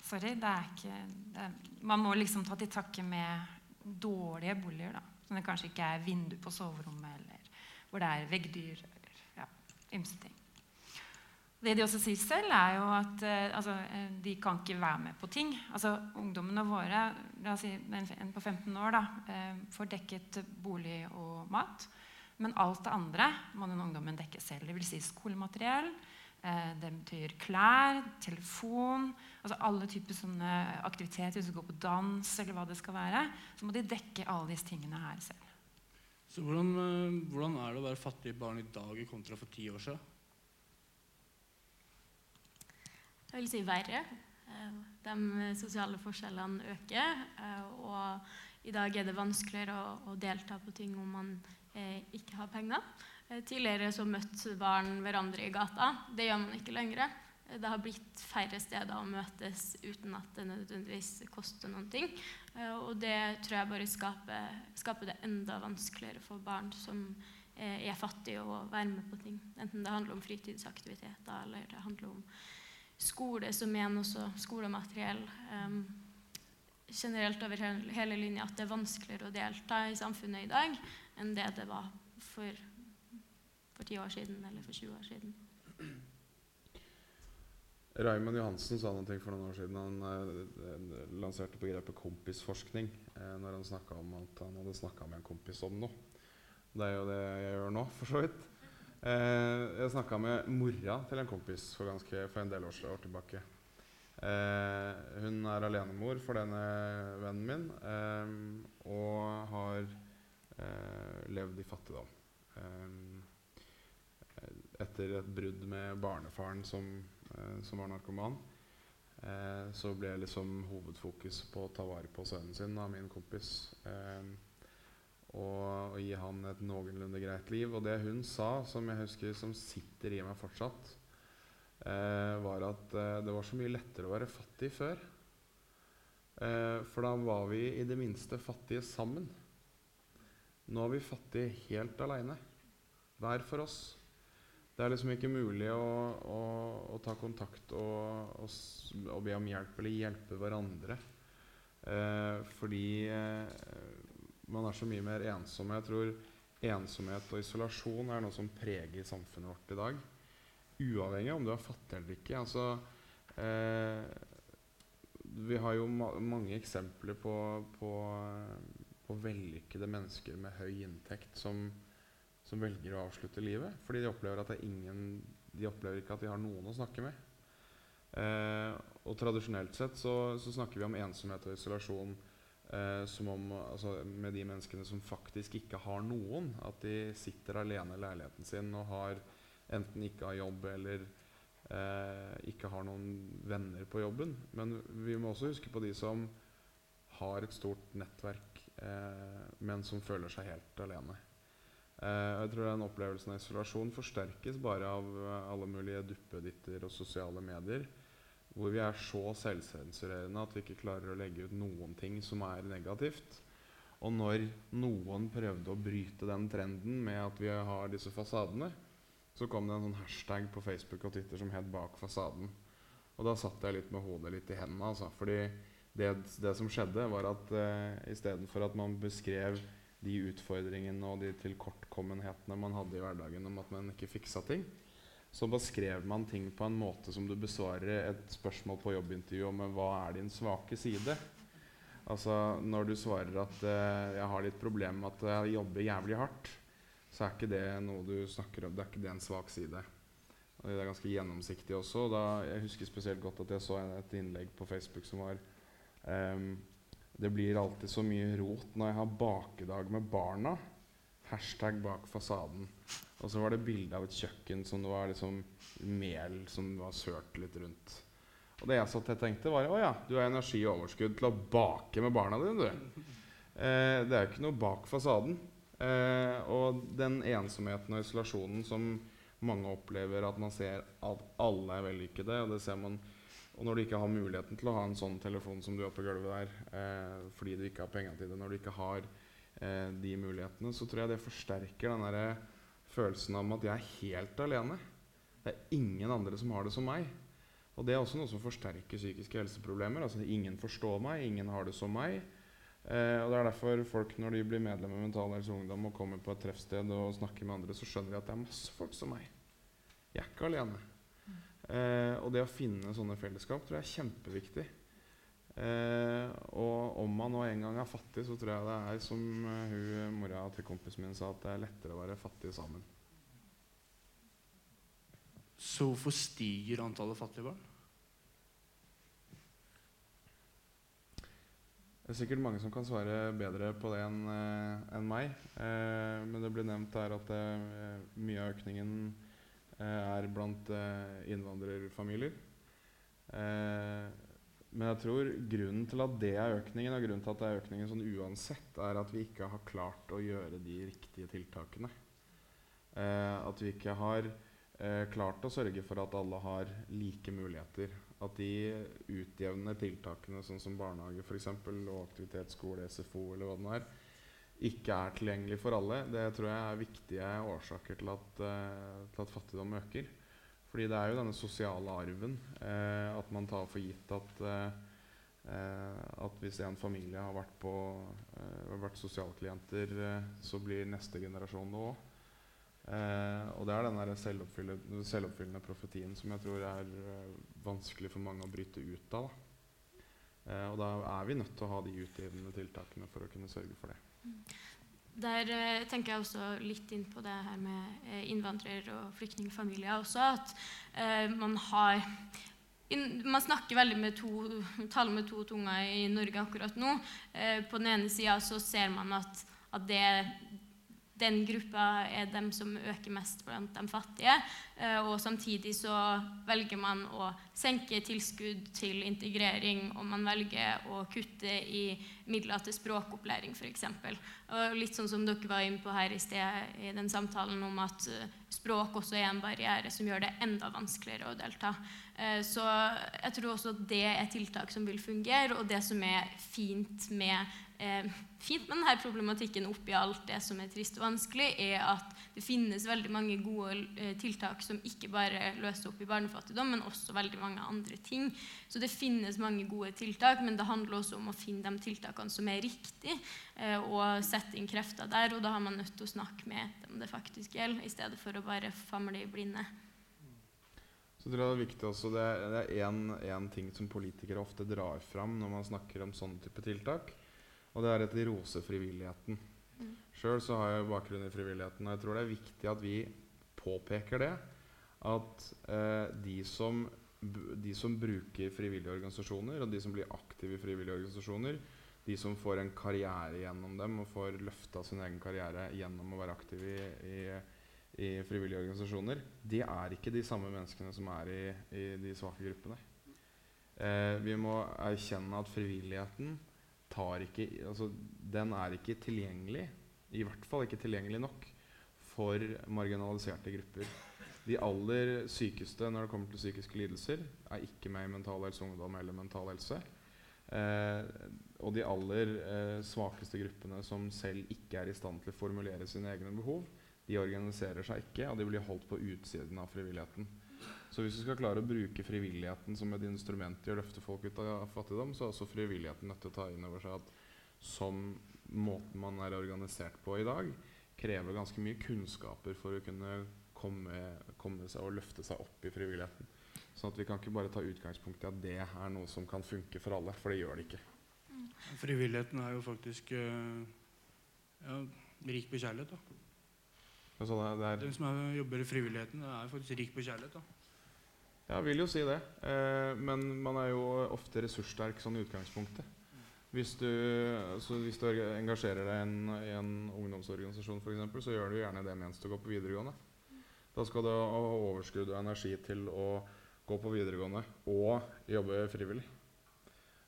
Sorry, det er ikke det Man må liksom ta til takke med dårlige boliger, da. Som det kanskje ikke er vindu på soverommet, eller hvor det er veggdyr, eller ja, ymse ting. Det de også sier selv, er jo at eh, altså, eh, de kan ikke være med på ting. Altså, Ungdommene våre la oss si en på 15 år da, eh, får dekket bolig og mat. Men alt det andre må den ungdommen dekke selv. Det vil si skolemateriell, det betyr klær, telefon altså Alle typer sånne aktiviteter. Hvis du går på dans eller hva det skal være, så må de dekke alle disse tingene her selv. Så hvordan, eh, hvordan er det å være fattig barn i dag kontra for ti år siden? jeg vil si verre. Eh, de sosiale forskjellene øker. Eh, og i dag er det vanskeligere å, delta på ting om man eh, ikke har penger. Tidligere så møtte barn hverandre i gata. Det gjør man ikke lenger. Det har blitt færre steder å møtes uten at det nødvendigvis koster noen ting. Og det tror jeg bare skaper, skaper det enda vanskeligere for barn som er fattige, å være med på ting. Enten det handler om fritidsaktiviteter eller det handler om skole som igjen også skolemateriell um, generelt over hele linja at det er vanskeligere å delta i samfunnet i dag enn det det var for, for 10 år siden eller for 20 år siden. Raymond Johansen sa noe for noen år siden. Han eh, lanserte begrepet kompisforskning eh, når han snakka om at han hadde snakka med en kompis om noe. Det er jo det jeg gjør nå, for så vidt. Eh, jeg snakka med mora til en kompis for, ganske, for en del år, år tilbake. Eh, hun er alenemor for denne vennen min eh, og har eh, levd i fattigdom. Etter et brudd med barnefaren som Eh, som var narkoman. Eh, så ble liksom hovedfokus på å ta vare på sønnen sin av min kompis. Eh, og, og, gi han et noenlunde greit liv. Og det hun sa, som jeg husker som sitter i meg fortsatt, var at det var så mye lettere å være fattig før. For da var vi i det minste fattige sammen. Nå er vi fattige helt aleine. Hver for oss. Det er liksom ikke mulig å, å, å ta kontakt og, og, og, be om hjelp eller hjelpe hverandre. Eh, fordi eh, man er så mye mer ensom. Jeg tror ensomhet og isolasjon er noe som preger samfunnet vårt i dag. Uavhengig av om du er fattig eller ikke. Altså, eh, vi har jo ma mange eksempler på, på, på vellykkede mennesker med høy inntekt som som velger å avslutte livet. Fordi de opplever at det er ingen De opplever ikke at de har noen å snakke med. Eh, og tradisjonelt sett så, så, snakker vi om ensomhet og isolasjon eh, som om, altså, med de menneskene som faktisk ikke har noen. At de sitter alene i leiligheten sin og har enten ikke har jobb eller eh, ikke har noen venner på jobben. Men vi må også huske på de som har et stort nettverk, eh, men som føler seg helt alene. Uh, jeg tror den opplevelsen av isolasjon forsterkes bare av uh, alle mulige duppeditter og sosiale medier, hvor vi er så selvsensurerende at vi ikke klarer å legge ut noen ting som er negativt. Og når noen prøvde å bryte den trenden med at vi har disse fasadene, så kom det en sånn hashtag på Facebook og Twitter som het 'Bak fasaden'. Og da satt jeg litt med hodet litt i hendene. Altså, fordi det, det som skjedde, var at uh, istedenfor at man beskrev de utfordringene og de tilkortkommenhetene man hadde i hverdagen om at man ikke fiksa ting, så beskrev man ting på en måte som du besvarer et spørsmål på jobbintervju om hva er din svake side. Altså Når du svarer at eh, jeg har litt problem med at jeg jobber jævlig hardt, så er ikke det noe du snakker om. Det er ikke det en svak side. Og det er ganske gjennomsiktig også. Da, jeg husker spesielt godt at jeg så et innlegg på Facebook som var um, det blir alltid så mye rot når jeg har bakedag med barna. Hashtag bak fasaden. Og så var det bilde av et kjøkken som det var liksom mel som var sølt litt rundt. Og det jeg satt og tenkte, var å ja, du har energi og overskudd til å bake med barna dine, du. Eh, det er jo ikke noe bak fasaden. Eh, og den ensomheten og isolasjonen som mange opplever at man ser at alle er vellykkede, og det ser man og når du ikke har muligheten til å ha en sånn telefon som du har på gulvet der, eh, fordi du ikke har penger til det, når du ikke har eh, de mulighetene, så tror jeg det forsterker den der følelsen av at jeg er helt alene. Det er ingen andre som har det som meg. Og det er også noe som forsterker psykiske helseproblemer. Altså Ingen forstår meg, ingen har det som meg. Eh, og det er derfor folk, når de blir medlem av Mental Helse Ungdom og kommer på et treffsted og snakker med andre, så skjønner de at det er masse folk som meg. Jeg er ikke alene. Eh, og det å finne sånne fellesskap tror jeg er kjempeviktig. Eh, og om man nå en gang er fattig, så tror jeg det er som uh, hun mora til kompisen min sa, at det er lettere å være fattig sammen. Så hvorfor stiger antallet fattige barn? Det er sikkert mange som kan svare bedre på det enn uh, en meg. Eh, men det ble nevnt her at mye av økningen Eh, er blant eh, innvandrerfamilier. Eh, men jeg tror grunnen til at det er økningen, og grunnen til at det er økningen sånn uansett, er at vi ikke har klart å gjøre de riktige tiltakene. at vi ikke har klart å sørge for at alle har like muligheter. At de utjevnende tiltakene, sånn som barnehage for eksempel, og aktivitetsskole, SFO eller hva det nå er, ikke er tilgjengelig for alle, det tror jeg er viktige årsaker til at, uh, til at fattigdom øker. Fordi det er jo denne sosiale arven. Uh, at man tar for gitt at, uh, at hvis en familie har vært, på, vært sosialklienter, så blir neste generasjon det òg. Eh, og det er den selvoppfyllende, selvoppfyllende profetien som jeg tror er eh, vanskelig for mange å bryte ut av. Eh, og da er vi nødt til å ha de utgivende tiltakene for å kunne sørge for det. Der eh, tenker jeg også litt inn på det her med eh, innvandrer- og flyktningfamilier også. At eh, man har in, Man snakker veldig med to, taler med to tunger i Norge akkurat nå. Eh, på den ene sida så ser man at, at det den gruppa er dem som øker mest blant de fattige. Eh, og samtidig så velger man å senke tilskudd til integrering, og man velger å kutte i midler til språkopplæring, f.eks. Litt sånn som dere var inne på her i sted i den samtalen om at eh, språk også er en barriere som gjør det enda vanskeligere å delta. Eh, så jeg tror også at det er tiltak som vil fungere, og det som er fint med fint med denne problematikken oppi alt det som er trist og vanskelig, er at det finnes veldig mange gode eh, tiltak som ikke bare løser opp i barnefattigdom, men også veldig mange andre ting. Så det finnes mange gode tiltak, men det handler også om å finne de tiltakene som er riktige, eh, og sette inn krefter der. Og da har man nødt til å snakke med dem det faktisk gjelder, i stedet for å bare famle i blinde. Så tror jeg Det er viktig også, det er én ting som politikere ofte drar fram når man snakker om sånne type tiltak. Og det er at de roser frivilligheten. Mm. Sjøl har jeg bakgrunn i frivilligheten, og jeg tror det er viktig at vi påpeker det. At eh, de, som, de, som, bruker frivillige organisasjoner, og de som blir aktive i frivillige organisasjoner, de som får en karriere gjennom dem og får løfta sin egen karriere gjennom å være aktiv i, i, i, frivillige organisasjoner, de er ikke de samme menneskene som er i, i de svake gruppene. Eh, vi må erkjenne at frivilligheten ikke, altså, den er ikke tilgjengelig, i hvert fall ikke tilgjengelig nok, for marginaliserte grupper. De aller sykeste når det kommer til psykiske lidelser, er ikke med i Mental Helse Ungdom eller Mental Helse. Eh, og de aller eh, svakeste gruppene som selv ikke er i stand til å formulere sine egne behov, de organiserer seg ikke, og de blir holdt på utsiden av frivilligheten. Så hvis vi skal klare å bruke frivilligheten som et instrument i å løfte folk ut av fattigdom, så er også frivilligheten nødt til å ta inn over seg at som måten man er organisert på i dag, krever ganske mye kunnskaper for å kunne komme, komme seg og løfte seg opp i frivilligheten. Sånn at vi kan ikke bare ta utgangspunkt i at det er noe som kan funke for alle, for det gjør det ikke. Frivilligheten er jo faktisk uh, ja, rik på kjærlighet. da. Altså det, det er, Den som er, jobber i frivilligheten, er faktisk rik på kjærlighet. da. Jeg vil jo si det. Eh, men man er jo ofte ressurssterk sånn i utgangspunktet. Hvis du, altså hvis du engasjerer deg en, i en ungdomsorganisasjon, for eksempel, så gjør du gjerne det mens du går på videregående. Da skal du ha overskudd og energi til å gå på videregående og jobbe frivillig.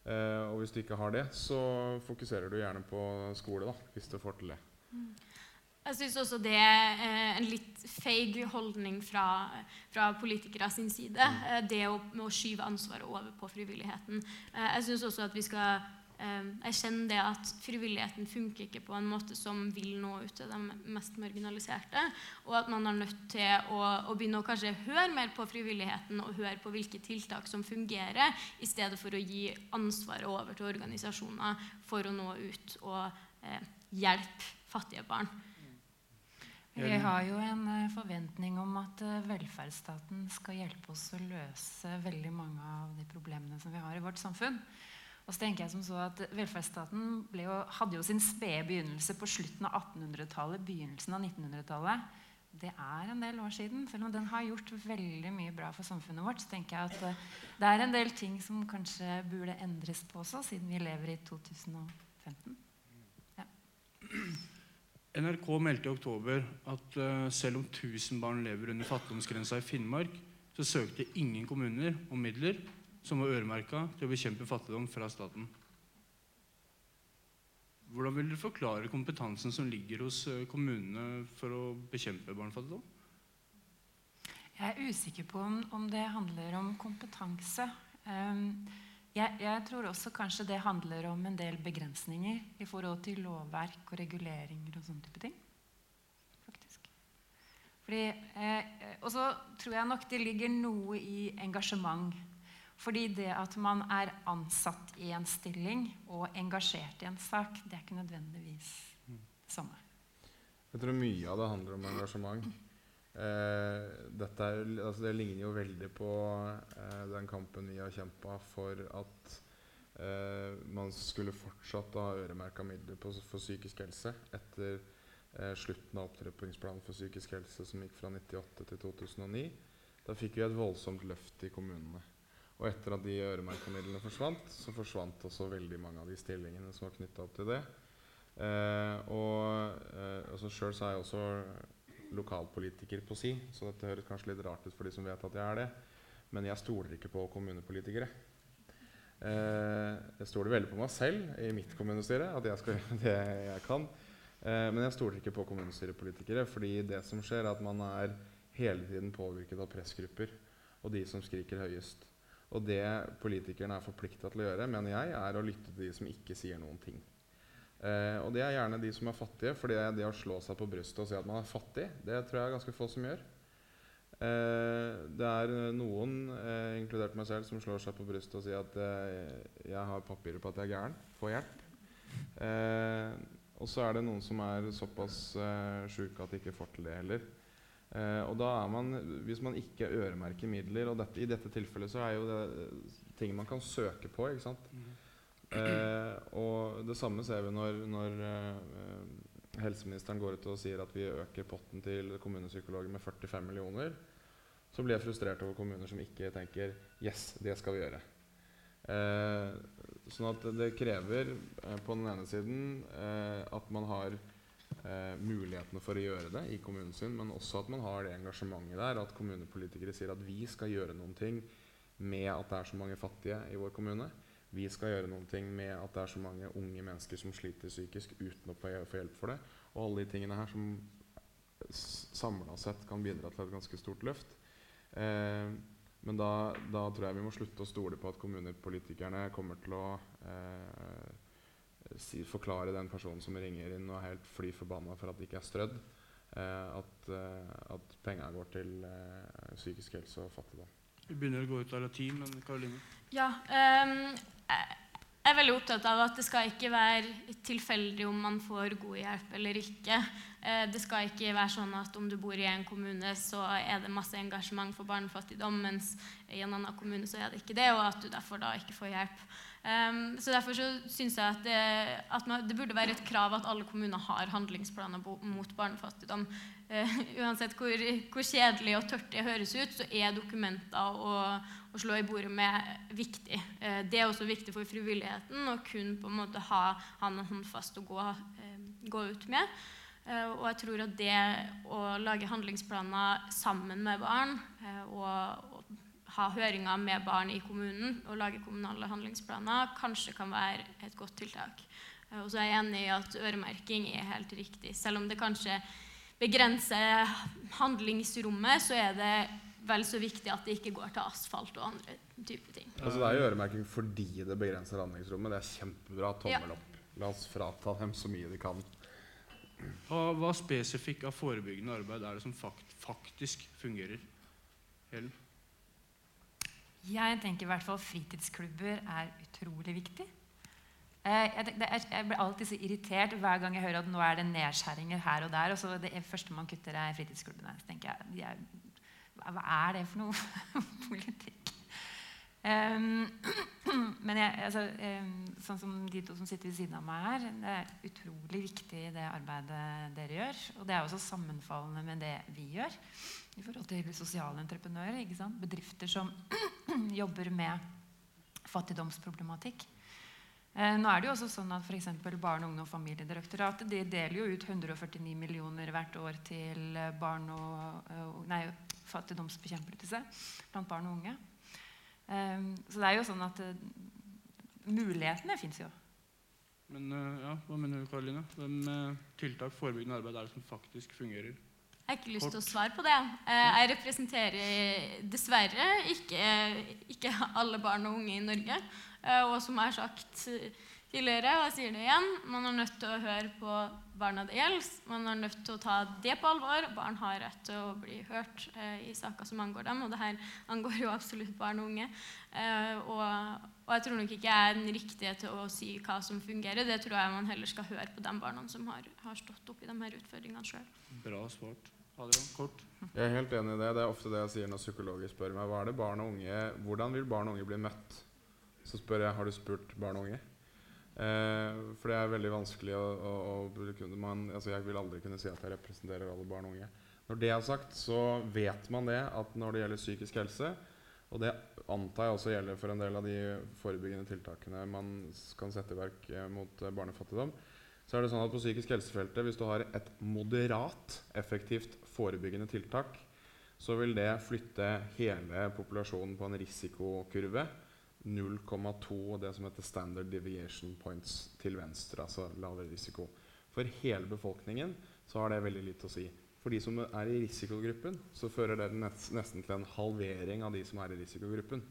Eh, og hvis du ikke har det, så fokuserer du gjerne på skole, da, hvis du får til det. Mm. Jeg syns også det er en litt feig holdning fra, fra politikere sin side. Mm. Eh, det å, å, skyve ansvaret over på frivilligheten. Eh, jeg syns også at vi skal eh, erkjenne det at frivilligheten funker ikke på en måte som vil nå ut til de mest marginaliserte. Og at man er nødt til å, å begynne å kanskje høre mer på frivilligheten og høre på hvilke tiltak som fungerer, i stedet for å gi ansvaret over til organisasjoner for å nå ut og eh, hjelpe fattige barn. Vi har jo en eh, forventning om at eh, velferdsstaten skal hjelpe oss å løse veldig mange av de problemene som vi har i vårt samfunn. Og så tenker jeg som så at Velferdsstaten jo, hadde jo sin spede begynnelse på slutten av 1800-tallet, begynnelsen av 1900-tallet. Det er en del år siden. Selv om den har gjort veldig mye bra for samfunnet vårt, så tenker jeg at eh, det er en del ting som kanskje burde endres på også, siden vi lever i 2015. Ja. NRK meldte i oktober at uh, selv om 1000 barn lever under fattigdomsgrensa i Finnmark, så søkte ingen kommuner om midler som var øremerka til å bekjempe fattigdom fra staten. Hvordan vil dere forklare kompetansen som ligger hos uh, kommunene for å bekjempe barnefattigdom? Jeg er usikker på om, om det handler om kompetanse. Um, jeg, jeg, tror også kanskje det handler om en del begrensninger i forhold til lovverk og reguleringer og sånne type ting. Faktisk. Fordi, eh, og så tror jeg nok det ligger noe i engasjement. Fordi det at man er ansatt i en stilling og engasjert i en sak, det er ikke nødvendigvis det samme. Jeg tror mye av det handler om engasjement. Eh, dette er, altså det ligner jo veldig på eh, den kampen vi har kjempa for at eh, man skulle fortsatt ha øremerka midler på, for psykisk helse etter slutten av opptrappingsplanen for psykisk helse som gikk fra 1998 til 2009. Da fikk vi et voldsomt løft i kommunene. Og etter at de øremerka midlene forsvant, så forsvant også veldig mange av de stillingene som var knytta opp til det. Eh, og eh, altså Sjøl er jeg også lokalpolitiker på si, så dette høres kanskje litt rart ut for de som vet at jeg er det. Men jeg stoler ikke på kommunepolitikere. Eh, jeg stoler veldig på meg selv i mitt kommunestyre, at jeg skal gjøre det jeg kan. Eh, men jeg stoler ikke på kommunestyrepolitikere, fordi det som skjer, er at man er hele tiden påvirket av pressgrupper og de som skriker høyest. Og det politikerne er forplikta til å gjøre, mener jeg, er å lytte til de som ikke sier noen ting. Eh, og det er gjerne de som er fattige, for det å slå seg på brystet og si at man er fattig, det tror jeg er ganske få som gjør. Eh, det er noen, eh, inkludert meg selv, som slår seg på brystet og sier at eh, jeg har papirer på at jeg er gæren, Få hjelp. Eh, og så er det noen som er såpass eh, sjuke at de ikke får til det heller. Eh, og da er man, Hvis man ikke øremerker midler, og dette, i dette tilfellet så er jo det ting man kan søke på ikke sant? Mm. Eh, og det samme ser vi når, når eh, helseministeren går ut og sier at vi øker potten til kommunepsykologer med 45 millioner. Så blir jeg frustrert over kommuner som ikke tenker 'yes, det skal vi gjøre'. Eh, sånn at det krever eh, på den ene siden eh, at man har eh, mulighetene for å gjøre det i kommunen sin, men også at man har det engasjementet der. At kommunepolitikere sier at vi skal gjøre noen ting med at det er så mange fattige i vår kommune vi skal gjøre noe med at det er så mange unge mennesker som sliter psykisk uten å få hjelp for det. Og alle de tingene her som samla sett kan bidra til et ganske stort løft. Eh, men da, da, tror jeg vi må slutte å stole på at kommunepolitikerne kommer til å eh, si, forklare den personen som ringer inn og er helt fly forbanna for at det ikke er strødd, eh, at, eh, at penga går til eh, psykisk helse og fattigdom. Vi begynner å gå ut av latin, men Karoline? Ja. Um, jeg er veldig opptatt av at det skal ikke være tilfeldig om man får god hjelp eller ikke. Eh, det skal ikke være sånn at om du bor i en kommune, så er det masse engasjement for barnefattigdom, mens i en annen kommune så er det ikke det, og at du derfor da ikke får hjelp. Um, så Derfor så syns jeg at, det, at man, det, burde være et krav at alle kommuner har handlingsplaner mot barnefattigdom. Uh, uansett hvor, hvor, kjedelig og tørt det høres ut, så er dokumenter å, å slå i bordet med viktig. Uh, det er også viktig for frivilligheten å kun på en måte ha hånd håndfast å gå, uh, gå ut med. og jeg tror at det å lage handlingsplaner sammen med barn og, og ha høringer med barn i kommunen og lage kommunale handlingsplaner kanskje kan være et godt tiltak. Eh, og så er jeg enig i at øremerking er helt riktig. Selv om det kanskje begrenser handlingsrommet, så er det vel så viktig at det ikke går til asfalt og andre typer ting. Altså Det er jo øremerking fordi det begrenser handlingsrommet. Det er kjempebra. Tommel opp. La oss frata dem så mye de kan. Hva, hva spesifikt av forebyggende arbeid er det som fakt, faktisk fungerer? Helen? Jeg tenker i hvert fall fritidsklubber er utrolig viktig. Eh, jeg, blir alltid så irritert hver gang jeg hører at nå er det nedskjæringer her og der. og så Det første man kutter, er fritidsklubbene. Så tenker jeg, er, Hva er det for noe politikk? Um, men jeg, altså, sånn som de to som sitter ved siden av meg her, det er utrolig viktig det arbeidet dere gjør. Og det er også sammenfallende med det vi gjør i forhold til sosiale entreprenører. Bedrifter som jobber med fattigdomsproblematikk. Eh, nå er det jo også sånn at for Barne-, ungdom- og familiedirektoratet de deler jo ut 149 millioner hvert år til barn og, nei, fattigdomsbekjempelse blant barn og unge. Um, så det er jo sånn at uh, mulighetene fins jo. Men uh, ja, hva mener du, Karoline? Hvem uh, tiltak forebyggende arbeid er det som faktisk fungerer? Jeg har ikke lyst til å svare på det. Jeg representerer dessverre ikke, ikke alle barn og unge i Norge. Og som jeg har sagt tidligere, og jeg sier det igjen, man er nødt til å høre på barna det gjelder. Man er nødt til å ta det på alvor. Barn har rett til å bli hørt eh, i saker som angår dem, og det her angår jo absolutt barn og unge. Eh, og, og, jeg tror nok ikke jeg er den riktige til å si hva som fungerer. Det tror jeg man heller skal høre på de barna som har, har stått oppi i de her utfordringene sjøl. Bra svart. Adrian, kort. Jeg er helt enig i det. Det er ofte det jeg sier når psykologer spør meg hva er det barn og unge, hvordan vil barn og unge bli møtt. Så spør jeg har du spurt barn og unge. Eh, for det er veldig vanskelig å, å, å man, altså Jeg vil aldri kunne si at jeg representerer alle barn og unge. Når det er sagt, så vet man det at når det gjelder psykisk helse, og det antar jeg også gjelder for en del av de forebyggende tiltakene man kan sette i verk eh, mot eh, barnefattigdom, så er det sånn at på psykisk helsefeltet, hvis du har et moderat effektivt forebyggende tiltak, så vil det flytte hele populasjonen på en risikokurve 0,2 det som heter standard deviation points til venstre, altså lavere risiko. For hele befolkningen så har det veldig lite å si. For de som er i risikogruppen, så fører det nesten til en halvering av de som er i risikogruppen.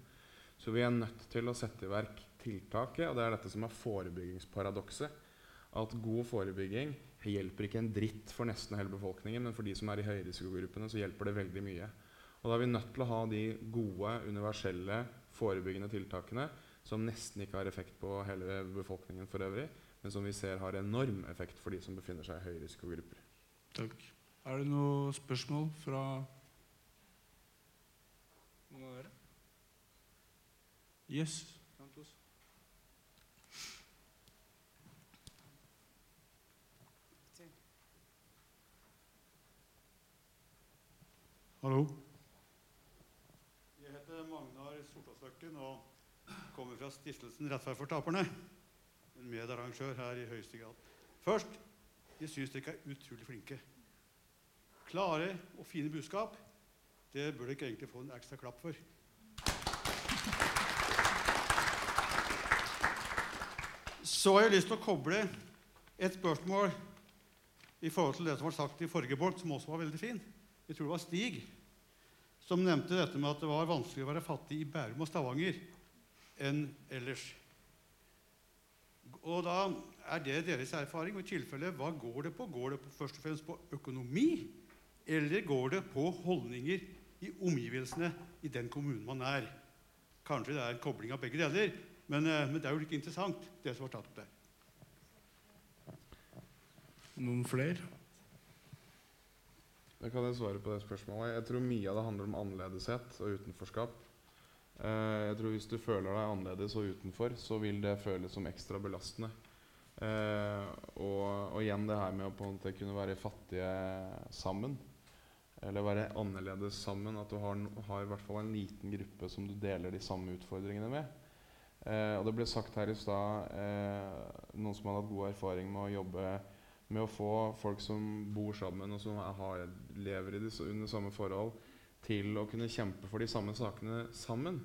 Så vi er nødt til å sette i verk tiltaket, og det er dette som er forebyggingsparadokset at god forebygging hjelper ikke en dritt for nesten hele befolkningen, men for de som er i høyrisikogruppene, så hjelper det veldig mye. Og Da er vi nødt til å ha de gode, universelle, forebyggende tiltakene som nesten ikke har effekt på hele befolkningen for øvrig, men som vi ser har enorm effekt for de som befinner seg i høyrisikogrupper. Takk. Er det noe spørsmål fra noen av dere? Yes. Hallo. Jeg heter Magnar Sortåsøkken og kommer fra stiftelsen Rettferd for taperne. En medarrangør her i høyeste grad. Først jeg syns dere er utrolig flinke. Klare og fine budskap. Det bør dere egentlig få en ekstra klapp for. Så har jeg lyst til å koble et spørsmål i forhold til det som var sagt i forrige bolk, som også var veldig fin. Jeg tror det var Stig som nevnte dette med at det var vanskelig å være fattig i Bærum og Stavanger enn ellers. Og da er det deres erfaring. og i tilfelle, Hva går det på? Går det på, først og fremst på økonomi, eller går det på holdninger i omgivelsene i den kommunen man er? Kanskje det er en kobling av begge deler, men, eh, men det er jo ikke interessant, det som var tatt opp der. Noen flere? Jeg kan jeg svare på det spørsmålet. Jeg tror mye av det handler om annerledeshet og utenforskap. Eh, jeg tror Hvis du føler deg annerledes og utenfor, så vil det føles som ekstra belastende. Eh, og, og, igjen det her med å på en måte kunne være fattige sammen. Eller være annerledes sammen. At du har, har, i hvert fall en liten gruppe som du deler de samme utfordringene med. Eh, og Det ble sagt her i stad eh, noen som har hatt god erfaring med å jobbe med å få folk som bor sammen og som har, lever de, under samme forhold, til å kunne kjempe for de samme sakene sammen.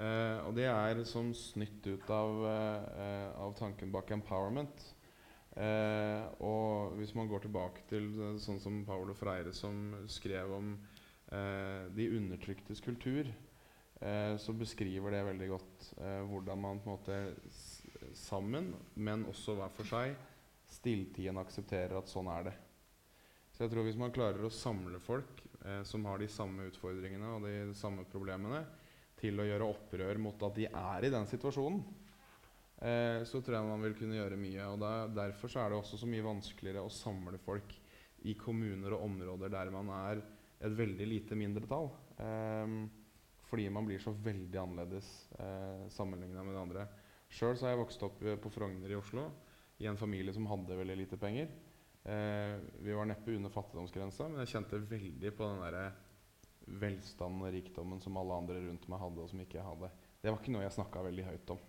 Eh, og det er som snytt ut av, eh, av tanken bak empowerment. Eh, og hvis man går tilbake til sånn som Paulo Freire, som skrev om eh, de undertryktes kultur, eh, så beskriver det veldig godt eh, hvordan man på en måte sammen, men også hver for seg, stilltiende aksepterer at sånn er det. Så jeg tror hvis man klarer å samle folk eh, som har de samme utfordringene og de samme problemene, til å gjøre opprør mot at de er i den situasjonen, eh, så tror jeg man vil kunne gjøre mye. og der, Derfor er det også så mye vanskeligere å samle folk i kommuner og områder der man er et veldig lite mindretall. Eh, fordi man blir så veldig annerledes eh, sammenligna med de andre. Sjøl har jeg vokst opp på Frogner i Oslo i en familie som hadde veldig lite penger. Eh, vi var neppe under fattigdomsgrensa, men jeg kjente veldig på den der velstanden og rikdommen som alle andre rundt meg hadde, og som ikke jeg hadde. Det var ikke noe jeg snakka veldig høyt om.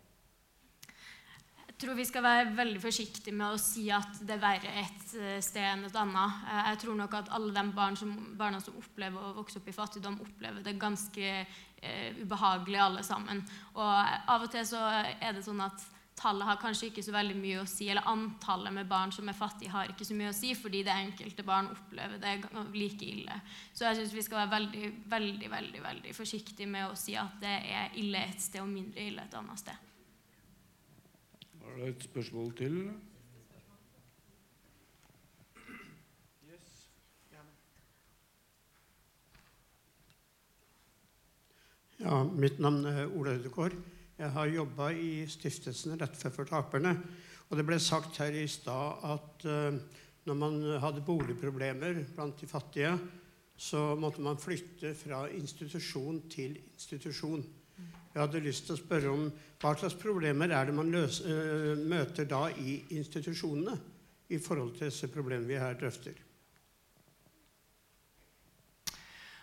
Jeg tror vi skal være veldig forsiktige med å si at det er verre et eh, sted enn et annet. Eh, jeg tror nok at alle de barn som, barna som opplever å vokse opp i fattigdom, opplever det ganske eh, ubehagelig alle sammen. Og av og til så er det sånn at tallet har kanskje ikke så veldig mye å si, eller antallet med barn som er fattige, har ikke så mye å si, fordi det enkelte barn opplever det like ille. Så jeg syns vi skal være veldig, veldig, veldig, veldig forsiktige med å si at det er ille et sted og mindre ille et annet sted. Var det et spørsmål til? Ja, mitt navn er Ole Ødegaard. Jeg har jobba i stiftelsen Rettferd for taperne. Og det ble sagt her i stad at uh, Når man hadde boligproblemer blant de fattige, så måtte man flytte fra institusjon til institusjon. Jeg hadde lyst til å spørre om hva slags problemer er det man løs, øh, møter da i institusjonene i forhold til disse problemene vi her drøfter?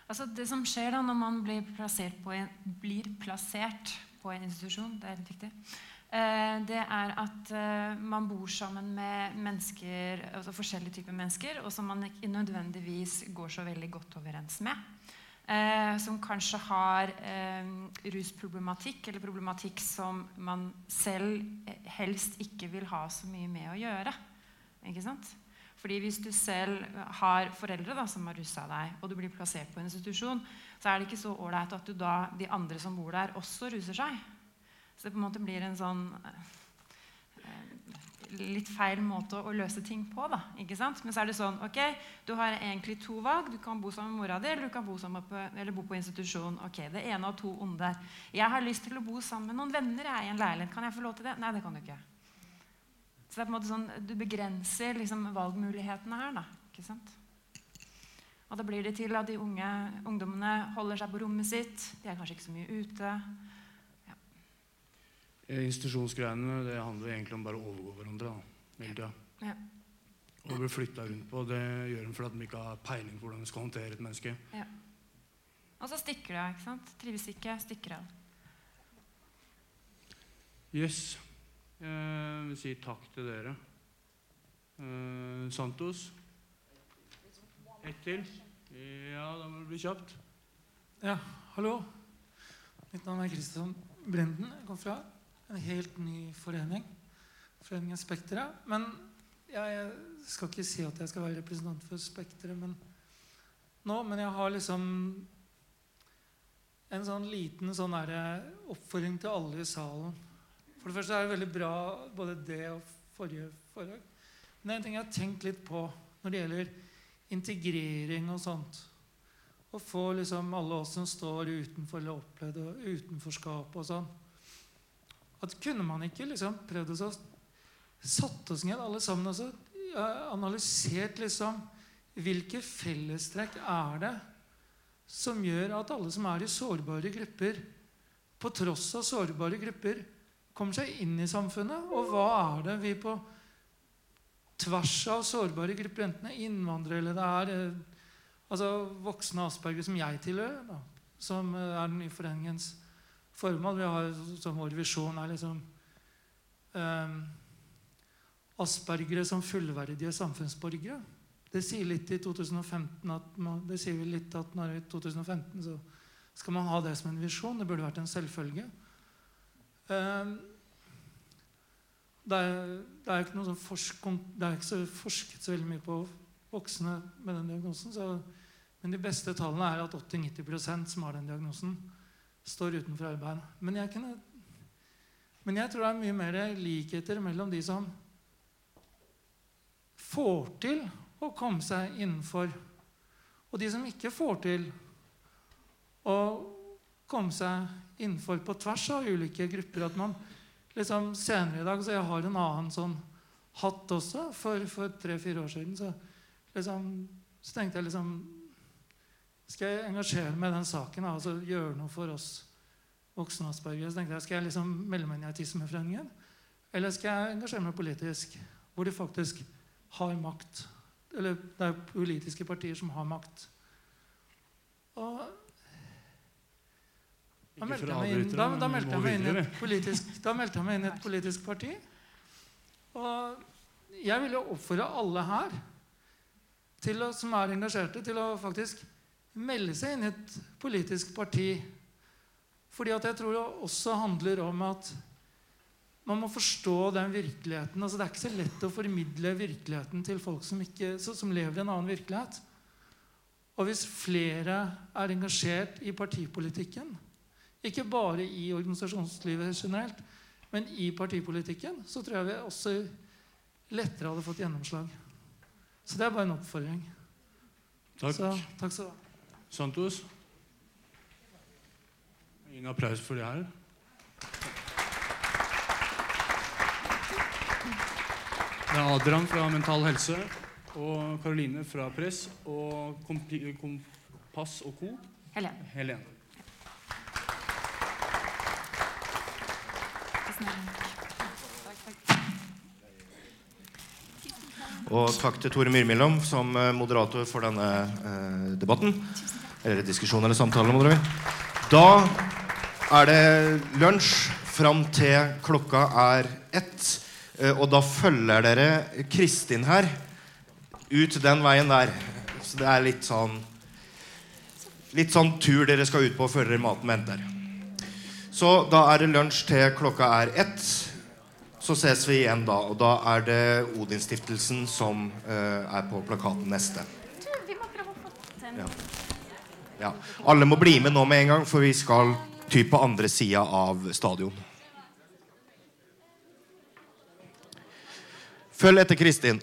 Altså det som skjer da når man blir plassert på en, blir plassert på en institusjon, det er litt viktig, eh, det er at eh, man bor sammen med mennesker, altså forskjellige typer mennesker, og som man ikke nødvendigvis går så veldig godt overens med. Eh, som kanskje har rusproblematikk, eller problematikk som man selv helst ikke vil ha så mye med å gjøre. Ikke sant? Fordi Hvis du selv har foreldre da, som har russa deg, og du blir plassert på en institusjon, så er det ikke så ålreit at da, de andre som bor der, også ruser seg. Så det på en måte blir en sånn eh, litt feil måte å løse ting på. da, ikke sant? Men så er det sånn ok, du har egentlig to valg. Du kan bo sammen med mora di, eller du kan bo, på, eller bo på institusjon. ok, Det ene av to onder. Jeg har lyst til å bo sammen med noen venner jeg, i en leilighet. Kan jeg få lov til det? Nei, det kan du ikke. Så det er på en måte sånn, Du begrenser liksom valgmulighetene her. da, ikke sant? Og Da blir det til at de unge ungdommene holder seg på rommet sitt. De er kanskje ikke så mye ute. Ja. Eh, institusjonsgreiene det handler egentlig om bare å overgå hverandre. da, hele tida. Ja. Og bli flytta rundt på. Det gjør de fordi de ikke har peiling på hvordan de skal håndtere et menneske. Ja. Og så stikker du av. ikke sant? Trives ikke, stikker av. Yes. Jeg vil si takk til dere. Eh, Santos? Ett til? Ja, da må det bli kjapt. Ja, hallo. Mitt navn er Kristian Brenden. Jeg kommer fra en helt ny forening. Foreningen Spekteret. Men jeg, jeg skal ikke si at jeg skal være representant for Spekteret nå, men jeg har liksom en sånn liten sånn oppfordring til alle i salen. For det første er det veldig bra både det og forrige foredrag. Men det er en ting jeg har tenkt litt på når det gjelder integrering og sånt. Å få liksom alle oss som står utenfor eller opplevde utenforskapet og sånn At Kunne man ikke liksom prøvd å satt oss ned alle sammen og så analysert liksom hvilke fellestrekk er det som gjør at alle som er i sårbare grupper, på tross av sårbare grupper, kommer seg inn i samfunnet. Og hva er det vi på tvers av sårbare grupper, enten det er innvandrere eller det er eh, altså voksne asperger, som jeg tilhører, da, som eh, er den nye foreningens formål Vi har som Vår visjon er liksom um, aspergere som fullverdige samfunnsborgere. Det sier litt i 2015 at det sier litt at når i 2015 så skal man ha det som en visjon. Det burde vært en selvfølge. Um, det er, det ikke, sånn ikke så forsket så veldig mye på voksne med den diagnosen. Så, men de beste tallene er at 80-90 som har den diagnosen, står utenfor arbeid. Men jeg, kunne, men jeg tror det er mye mer likheter mellom de som får til å komme seg innenfor, og de som ikke får til å komme seg innenfor på tvers av ulike grupper. At man liksom senere i dag Så jeg har en annen sånn hatt også. For, for tre-fire år siden så, liksom, så, tenkte jeg liksom Skal jeg engasjere meg i den saken? Altså gjøre noe for oss voksne aspergere? Så tenkte jeg, Skal jeg liksom melde meg inn i Autismeforeningen? Eller skal jeg engasjere meg politisk? Hvor de faktisk har makt. Eller det er politiske partier som har makt. Og da meldte, inn, da, da meldte jeg meg inn, i et politisk, da meldte jeg meg inn i et politisk parti. Og jeg vil jo oppfordre alle her til å, som er engasjerte, til å faktisk melde seg inn i et politisk parti. Fordi at jeg tror det også handler om at man må forstå den virkeligheten. Altså, det er ikke så lett å formidle virkeligheten til folk som, ikke, som lever i en annen virkelighet. Og hvis flere er engasjert i partipolitikken, ikke bare i organisasjonslivet generelt, men i partipolitikken, så tror jeg vi også lettere hadde fått gjennomslag. Så det er bare en oppfordring. Takk. Så, takk skal du ha. Santos? Ingen applaus for det her. Det er Adrian fra Mental Helse. Og Karoline fra Press. Og Kompass og co. Helene. Helene. Og takk til Tore Myrmillom som eh, moderator for denne eh, debatten. Eller diskusjon eller samtale, om dere. Da er det lunsj fram til klokka er ett. Eh, og da følger dere Kristin her ut den veien der. Så det er litt sånn Litt sånn tur dere skal ut på før dere maten venter. Så da er det lunsj til klokka er ett. Så ses vi igjen da. Og da er det Odinstiftelsen som eh, er på plakaten neste. Vi må prøve å få til Ja. Ja. Alle må bli med nå med en gang, for vi skal ty på andre sida av stadion. Følg etter Kristin.